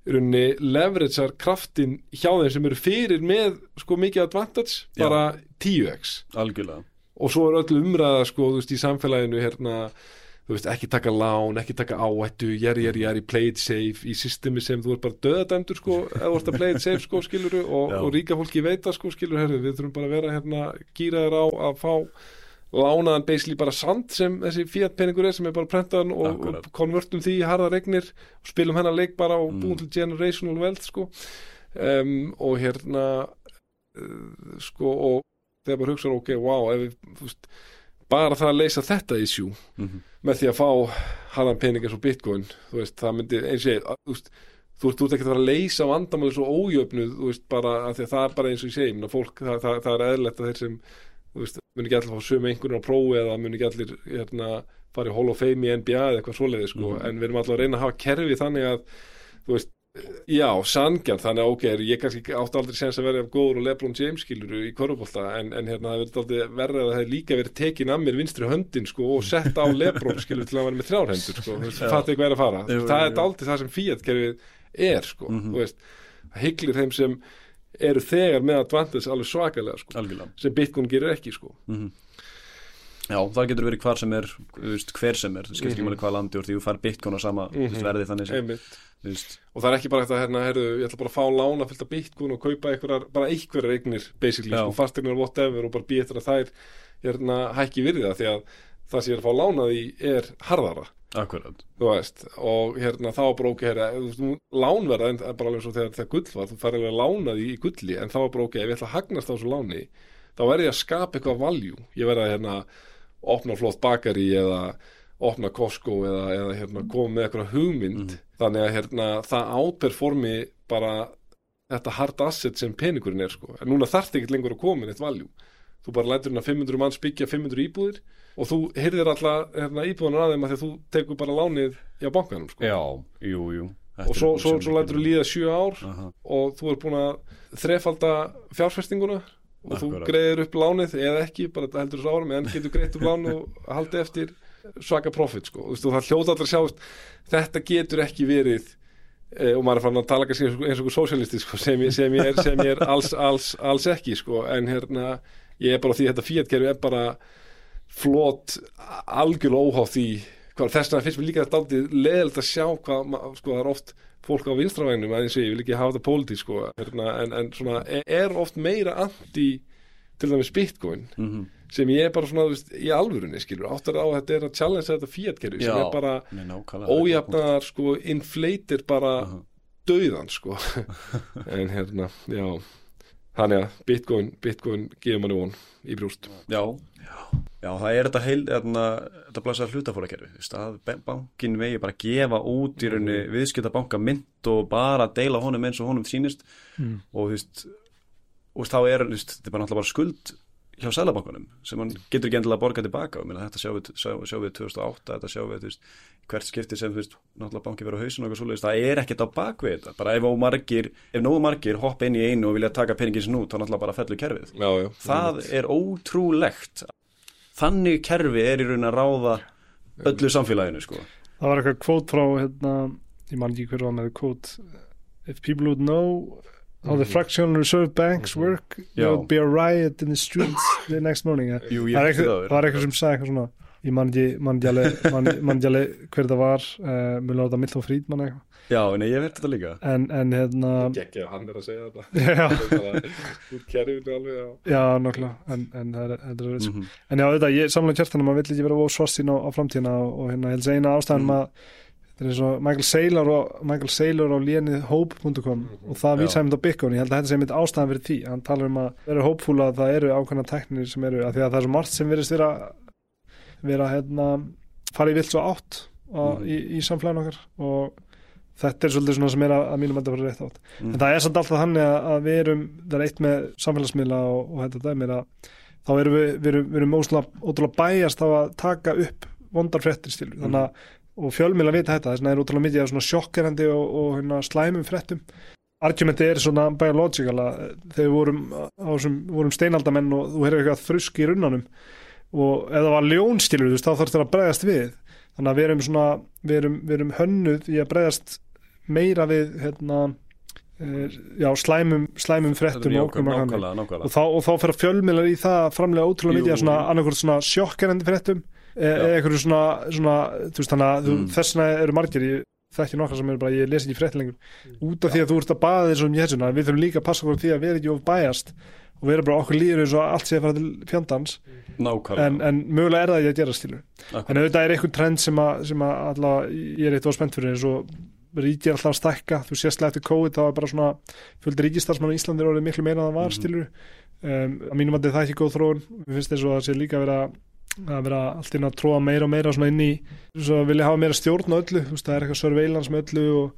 Speaker 3: í rauninni leveragear kraftin hjá þeim sem eru fyrir með sko mikið advantage, bara 10x
Speaker 1: algjörlega.
Speaker 3: Og svo er öll umræða sko, þú veist, í samfélaginu hérna, þú veist, ekki taka lán, ekki taka áhættu, jæri, jæri, jæri, play it safe. Í systemi sem þú er bara döðadæmdur sko, eða ert að play it safe sko, skiluru og, og ríka fólki veit það sko, skiluru, herru, við þurfum bara að vera hérna, gýraðir á að fá lánaðan basically bara sand sem þessi fiat peningur er sem er bara prentaðan og, og konvertum því í harða regnir og spilum hennar leik bara og
Speaker 1: Mm.
Speaker 3: búum til generational wealth sko. Um, og hérna uh, sko og þegar bara hugsa ok, wow, ef við þú veist, bara það að leysa þetta issue
Speaker 1: Mhm.
Speaker 3: með því að fá harðan pening eins og bitcoin þú veist, það myndi eins og ég þú veist, þú ert, ert ekki að fara að leysa vandamáli svo ójöfnuð, þú veist, bara að því að það er bara eins og ég segi, menn að fólk, það, það, það er eðlilegt að þeir sem, þú veist, muni ekki allir fá sömu einhvern á prófi eða muni ekki allir hérna, fara í Hall of Fame í NBA eða eitthvað svoleiði, sko,
Speaker 1: Mhm.
Speaker 3: en við erum alltaf að reyna að hafa kerfi þannig að, þú veist já, sangjarn, þannig að ok, ég kannski átti aldrei sens að vera góður og Lebron James skiluru í korfbólta, en, en hérna það verður aldrei verið að það hefði líka verið tekin að mér vinstri höndin, sko, og sett á Lebron skiluru til að vera með þrjár hendur, sko, fattu ekki hvað er að fara,
Speaker 1: Jú,
Speaker 3: það
Speaker 1: jú,
Speaker 3: er aldrei það sem Fiat-kerfið er, sko,
Speaker 1: Mhm.
Speaker 3: þú veist hygglir þeim sem eru þegar með advantage alveg svakalega, sko
Speaker 1: algjörlega.
Speaker 3: sem Bitcoin gerir ekki, sko.
Speaker 1: Mhm. Já, það getur verið hvar sem er þú veist, hver sem er, það skiptir ekki
Speaker 3: Mhm.
Speaker 1: máli hvað landi úr því þú fær bitcoin á sama mm
Speaker 3: Mhm.
Speaker 1: verði þannig sem þú
Speaker 3: og það er ekki bara þetta hérna, herðu, ég ætla bara að fá lána fyllt af bitcoin og kaupa einhverjar, bara einhverjar eignir basically, sko, fastegnar whatever og bara býja eftir að þær hérna, hækki virði það því að það sem ég er að fá lánað í er harðara.
Speaker 1: Akkurat.
Speaker 3: Þú veist, og hérna þá þú veist, nú, lánverða en bara alveg svo þegar það gull var, þú fær alveg lánað í, gulli, en þá ok, ef ég ætla að hagnast á þessu láni, þá verð ég að skapa eitthvað valjú, ég verð að hérna opna flott bakari eða opna Costco eða, eða hérna, koma með eitthvað hugmynd þannig að hérna, það outperformi bara þetta hard asset sem peningurinn er sko. en núna þarf ekki lengur að koma með eitt valjú þú bara lætur hérna 500 manns byggja 500 íbúðir og þú hyrðir alltaf hérna, íbúðunar að þeim að því að þú tekur bara lánið hjá bankanum sko.
Speaker 1: Já, jú, jú
Speaker 3: og svo, svo, svo lætur þú líða 7 ár
Speaker 1: Aha.
Speaker 3: og þú er búin að þrefalda fjárfestinguna og þú
Speaker 1: Akkurat.
Speaker 3: greiðir upp lánið eða ekki, bara heldur þessu árum en getur greitt upp lánið og haldið eftir svaka profit sko. Þú veist, og það hljóta allir að sjá þetta getur ekki verið eh, og maður er fann að tala eins og- eins og sósialisti sko, sem, sem, ég er, sem ég er alls, alls, alls ekki sko. en hérna ég er bara því að þetta fíatkerfi er bara flott algjörlega óháð því hvað þess vegna finnst mér líka þetta aldrei leðilegt að sjá hvað sko, það er oft fólk á vinstravægnum að eins og ég vil ekki hafa þetta pólitík sko, hérna, en, en svona e- er oft meira anti til dæmis bitcoin
Speaker 1: Mhm.
Speaker 3: sem ég er bara svona veist, í alvörunni skilur áttar á að þetta er að challenge þetta fíatkerfi sem er bara ójafnar sko inflator bara
Speaker 1: Aha.
Speaker 3: dauðan sko en hérna, já þannig að bitcoin, bitcoin gefur manni von í brúst
Speaker 1: Já, já, það er þetta heil þarna, þetta blæsa hlutafórakerfi að bankin vegi bara gefa út í rauninni
Speaker 3: Mhm.
Speaker 1: viðskipta banka mynd og bara deila honum eins og honum sýnist.
Speaker 2: Mm.
Speaker 1: og þú veist og þá er, þú veist, þetta er bara náttúrulega bara skuld hjá sælabankunum sem hann getur ekki endilega að borga tilbaka og minna, þetta sjáum við, sjá, sjá við 2008 þetta sjáum við, þú veist, hvert skipti sem þú veist, náttúrulega banki verið á hausinu og eitthvað svoleiðis. Það er ekkert á bakvið þetta, bara ef, margir, ef nógu margir hoppa inn í einu og vilja taka peningins nú, þá náttúrulega bara fellur kerfið.
Speaker 3: Já, já,
Speaker 1: það er ótrúlegt þannig kerfi er í raun að ráða öllu samfélaginu sko.
Speaker 2: það var eitthvað kvót frá hérna, ég man ekki hver var með kvót if people would know how the
Speaker 3: Mhm.
Speaker 2: fractional reserve banks
Speaker 3: Mhm.
Speaker 2: work there would be a riot in the streets the next morning það
Speaker 1: Jú,
Speaker 2: það var eitthvað sem sagði eitthvað svona ég man ekki alveg hver það var uh, mjög láta Milton Friedman eitthvað
Speaker 1: Já, nei, ég hef þetta líka
Speaker 2: en, en hérna
Speaker 3: ekki að hann er að segja þetta
Speaker 2: já,
Speaker 3: úr kerfinu alveg já.
Speaker 2: já, nokkla en, en það er, þetta mm
Speaker 1: Mhm.
Speaker 2: En já, þetta, ég samla kjartanum að maður vill ekki vera ósvarsinn á, á framtíðina og, og hérna, ég held að eina ástæðan
Speaker 1: Mm.
Speaker 2: mm. að þetta er eins og Michael Saylor og Michael Saylor á lénið hope.com og það vísaði mynd á Bitcoin, ég held að þetta sé mynd ástæðan fyrir því, hann talar um að vera hópfúl að það eru ákveðna teknir sem eru, að því að það er svo margt sem verðist vera vera hérna fara í vilt svo átt á,
Speaker 1: Mhm.
Speaker 2: í, í samflæðin okkar og þetta er svolítið svona sem er að, að mínum enda að fara rétt átt
Speaker 1: Mhm.
Speaker 2: en það er samt alltaf þannig að, að við erum það er eitt með samfélagsmiðla og, og þetta dæmir að þá erum við, við erum, við erum ósla, ótrúlega bæjast á að taka upp vondar fréttir stil
Speaker 1: Mhm.
Speaker 2: þannig að og fjölmiðla vita þetta, þess vegna er ótrúlega mikið svona sjokkerandi og, og hérna, slæmum fréttum argumenti er svona biological að þegar við vorum, á þessum, vorum steinaldamenn og þú heyrður eitthvað þrusk í runnanum og ef það var veist, þá þarf þetta að bregðast við þannig að við erum svona við erum, við erum hönnuð í að bregðast meira við hérna, já, slæmum, slæmum fréttum og ógnum og og þá, og þá fyrir fjölmiðlar í það að framlega ótrúlega mikið
Speaker 1: jú.
Speaker 2: annarkvort svona sjokkerandi fréttum e- eða eitthvað svona, svona þú veist þannig að
Speaker 1: Mm.
Speaker 2: mm. þessna eru margir ég þekki nokkra sem eru bara, ég les ekki frétt lengur. Út af því að þú ert að baða þessum í þessuna við þurfum líka að passa okkur á því að við erum ekki of bæjast og við erum bara okkur líður eins og allt sé að fara til fjandans. En, en mögulega er það ekki að gera stilu en auðvitað er eitthvað trend sem að, sem að allavega ég er eitthvað spennt fyrir eins og ríkir alltaf að stækka, þú sést eftir COVID þá er bara svona, fjöldi ríkistarsmann í Íslandi er orðið miklu meira en það var
Speaker 1: Mhm.
Speaker 2: stilur um, að mínum að það er ekki góð þróun. Við finnst þess að það sé líka að vera að vera allt inn að tróða meira og meira svona inn í svo vilja hafa meira stjórn á öllu. Það er eitthvað surveillance með öllu og,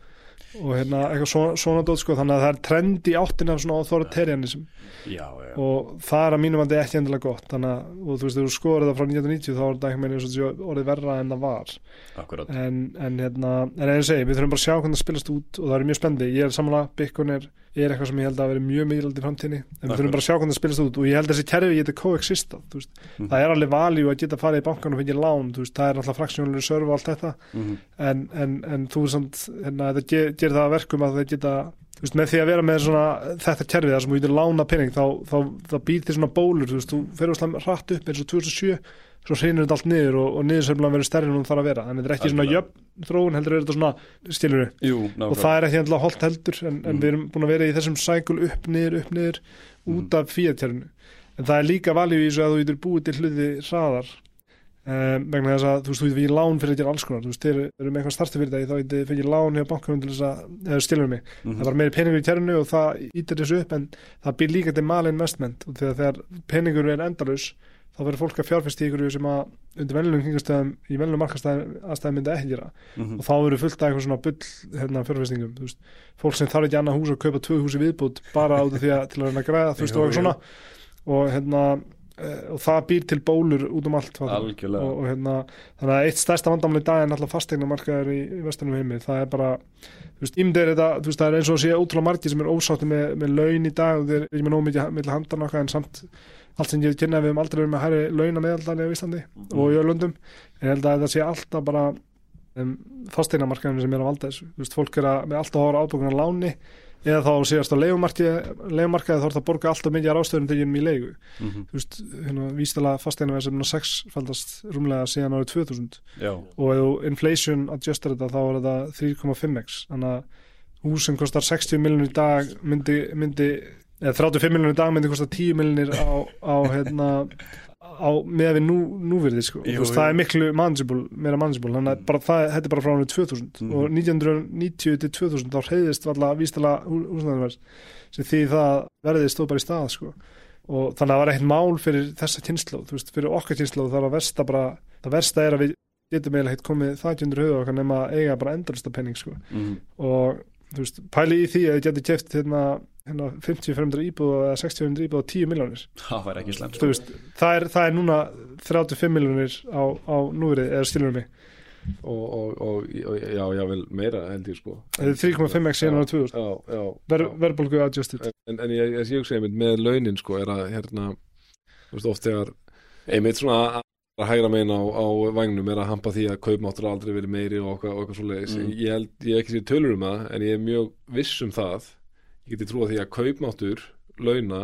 Speaker 2: og hérna, eitthvað svona, svona dót sko, þannig að það er trend í áttina af svona authoritarianism.
Speaker 1: Já, já.
Speaker 2: Og það er að mínum að ekki endilega gott þannig að, og þú veist, þú skoður þetta frá 1990 þá er þetta ekki meina eins og þetta orðið verra en það var.
Speaker 1: Akkurat.
Speaker 2: En, en hérna, en eða ég segi, við þurfum bara að sjá hvernig það spilast út og það er mjög spendi, ég er samanlega Bitcoin er, eitthvað sem ég held að vera mjög mikilvægt í framtíðinni, en við þurfum bara að sjá hvernig það spilast út. Og ég held að þessi kerfi geti coexista
Speaker 1: Mhm.
Speaker 2: það er alveg valjú að geta farið í bankan og fengið lán, veist, það er alltaf fraksjónulegur serv og allt þetta,
Speaker 1: Mhm.
Speaker 2: en, en, en þú samt, hérna, þetta ger, gerir það að verkum að það geta, veist, með því að vera með svona, þetta kerfi þar sem þú getur lána pening, þá, þá, þá býr þér svona bólur, þú þú fer úrslega hratt upp eins og 2007, svo hreinur þetta allt niður og, og niðurseflan verður stærri en hún þarf að vera, þannig þetta er ekki svona jöfn þróun, heldur er þetta svona, stilur
Speaker 1: Jú,
Speaker 2: og það er ekki endilega holdt heldur en, en
Speaker 1: Mm.
Speaker 2: við erum búin að vera í þessum sækul upp niður, upp niður
Speaker 1: Mm.
Speaker 2: út af fíatjörnu en það er líka valjú í þessu að þú getur búið til hluti hraðar um, vegna þess að þú veist þú getur fengið lán fyrir að gera alls konar. Þú veist þeir eru með eitthvað startu fyrirtæki þá getur fengið lán hjá bankanum til þess að eða í þá verður fólk að fjárfesti ykkur sem að undir velunum kringastæðum í velunum markastæðum myndi ekki gera.
Speaker 1: Mhm.
Speaker 2: og þá verður fullt af eitthvað svona bull hérna, fjárfestingum, þú veist, fólk sem þarf ekki annað hús að kaupa tvö húsi viðbútt bara út af því að til að reyna að græða, þú veist, og eitthvað svona. og hérna og það býr til bólur út um allt og, og hérna, þannig að eitt stærsta vandamál í dag er náttúrulega fastegna markaður í, í vestunum heimi, það er bara þú veist, ímyndir þetta, þú veist, það er eins og að sé ótrúlega margir sem er ósátti með, með laun í dag og þeir eru með mikið milli handan okkar en samt allt sem ég kynna við um aldrei verið með hærri launa meðaldali á Íslandi og í öllundum en ég held að það sé alltaf bara um, fastegna markaðurinn sem er að valda þessu. Þú veist, fólk er að, með alltaf hóra ábúkunar láni eða þá síðast á leigumarkaði þá er það að borga alltaf mikið rástöðun þegar í leigu.
Speaker 1: Mhm.
Speaker 2: þú veist, hérna, vístala fastegna sem er sexfaldast rúmlega síðan árið 2000
Speaker 1: Já,
Speaker 2: og ef þú inflation adjustar þetta þá er þetta 3,5x þannig að hús sem kostar 60 miljonir í dag myndi, myndi eða 35 miljonir í dag myndi kosta 10 miljonir á, á hérna á, með við nú, núvirði sko.
Speaker 1: Jú,
Speaker 2: veist,
Speaker 1: jú.
Speaker 2: það er miklu manageable, meira manageable þannig að bara það, þetta er bara frá ánum 2000
Speaker 1: Mhm.
Speaker 2: og 1990 til 2000 þá reyðist valla vístala húsnæðanverð sem því það verðið stóð bara í stað sko. og þannig að það var eitt mál fyrir þessa kynnslóð, þú veist, fyrir okkar kynnslóð það er að versta bara, það versta er að við getum eiginlega heitt komið það ekki undir höfu nema eiga bara endalista penning sko.
Speaker 1: Mhm.
Speaker 2: og þú veist, pæli í því að þið getur keft hérna, hérna 50 fremdra íbúð eða 60 fremdra íbúð á 10 miljónir
Speaker 1: það væri ekki slemt
Speaker 2: þú veist, það er, það er núna 35 miljónir á, á núverið eða skilur mig,
Speaker 3: og, og, og, já, já, vel meira held ég sko.
Speaker 2: Þetta er 3,5x síðan ára 2000
Speaker 3: já, já,
Speaker 2: Ver,
Speaker 3: já.
Speaker 2: verðbólgu adjusted.
Speaker 3: En, en ég, ég sé ekki segja með launin sko er að hérna þú veist oft þegar einmitt svona að hægra megin á, á vagnum er að hampa því að kaupmáttur aldrei verið meiri og okkar, okkar svo leiðis
Speaker 1: Mm.
Speaker 3: ég held, ég hef ekki sér tölur um það en ég er mjög viss um það ég geti trúa því að kaupmáttur launa,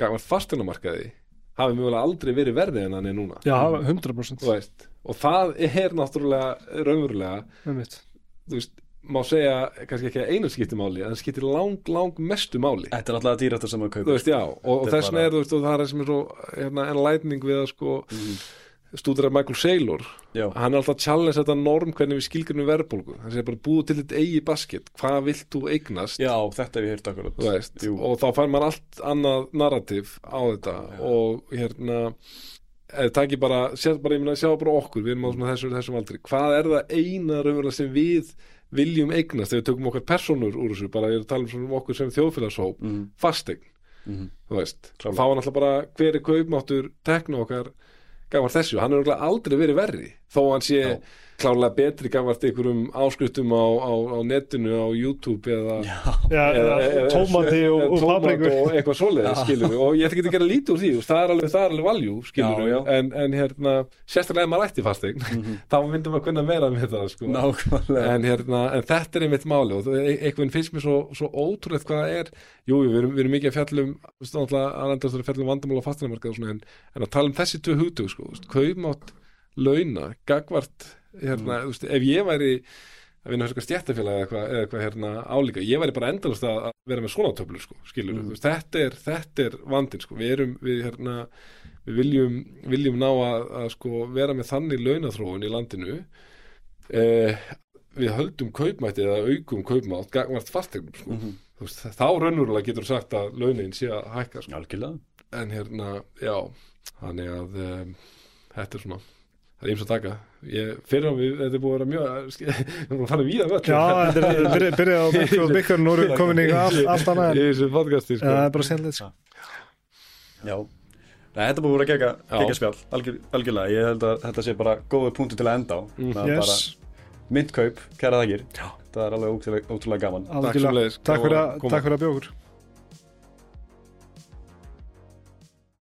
Speaker 3: gafar fasteinamarkaði hafi mjögulega aldrei verið verði en hann er núna.
Speaker 2: Já, 100%
Speaker 3: Þú veist, og það er náttúrulega raunverulega þú veist, má segja kannski ekki að einu skipti máli en það skiptir lang, lang mestu máli.
Speaker 1: Þetta er alltaf dýrættar sem að kaupa
Speaker 3: þú veist, já, og, og
Speaker 1: er
Speaker 3: þess vegna er, þú veist, og það er sem er svo hérna, enlightening við að sko
Speaker 1: Mhm.
Speaker 3: stúdra Michael Saylor,
Speaker 1: Já,
Speaker 3: hann er alltaf að challenge þetta norm hvernig við skilgjörnum verðbólgu. Hann segir bara búið til þetta eigi basket hvað vilt þú eignast?
Speaker 1: Já, þetta hef ég heyrt akkurat.
Speaker 3: Og þá fær maður allt annað narrativ á þetta
Speaker 1: Já.
Speaker 3: og hérna eða það ekki bara, sjá bara, ég meina, sjá bara okkur við erum á þessum, þessum aldri. Hvað er það eina raunverulega sem við viljum eignast? Þegar við tökum okkar personur úr þessu bara ég er að tala um svona um okkur sem þjóðfélagshóp þú veist
Speaker 1: Klárlega.
Speaker 3: og þá var náttúrulega bara hver er kaupmáttur tekna okkar gafar þessu, hann er aldrei verið verri þó hann sé
Speaker 1: Já.
Speaker 3: Klárlega betri gafart einhverjum áskriftum á, á, á netinu á YouTube eða
Speaker 1: já,
Speaker 2: eða tómati og, og
Speaker 3: og eitthvað svoleiðis
Speaker 1: Já.
Speaker 3: skilur við og ég ætla ekki að gera lítið úr því það er alveg, alveg valjú skilur við en, en hérna, sérstaklega ef maður ætti fasteign
Speaker 1: Mhm.
Speaker 3: þá myndum við að kunna meira með það sko.
Speaker 1: nákvæmlega.
Speaker 3: En, hérna, en þetta er einmitt máli og e- einhvern finnst mér svo, svo ótrúlegt hvað það er. Jú, jú, við erum, við erum mikið að fjallum náttúrulega, að fjallum vandamál á fasteignamarkað og svona, en, en að tala um þessi tvö hugtug sko, launa, gagvart hérna, þú veist, ef ég væri að vinna fyrir stjættafélag eða eitthvað, eða eitthvað hérna álíka, ég væri bara endalast að vera með svona töflur sko, skilur
Speaker 1: Mm.
Speaker 3: mm. þetta, er, er vandinn sko, við erum við hérna, við viljum, viljum ná að, að sko vera með þannig launaþróun í landinu eh, við höldum kaupmætti eða aukum kaupmátt gagvart fastegnum sko.
Speaker 1: Mhm.
Speaker 3: Þú veist, þá raunverulega getur sagt að launin sé að hækka sko. En hérna, já þannig að um, þetta er svona það er eins að taka. Ég, fyrir að við, þetta er búið að vera mjög við erum að fara víða völl
Speaker 2: já, þetta er byrja, byrja á og byggur nú erum við komin í allt, annað
Speaker 3: í
Speaker 2: en
Speaker 3: þessu podcasti
Speaker 2: Já,
Speaker 3: sko.
Speaker 2: það er bara sérlega sko.
Speaker 1: Já. Nei, þetta búið að vera gegga,
Speaker 3: Já.
Speaker 1: gegga spjall algjör, algjörlega, ég held að þetta sé bara góðu punktu til að enda á.
Speaker 3: Mm.
Speaker 1: Það er
Speaker 2: yes,
Speaker 1: bara myndkaup, kæra þakkir. Það er alveg ótrúlega, ótrúlega gaman.
Speaker 2: Að,
Speaker 3: að
Speaker 2: takk fyrir að bjókur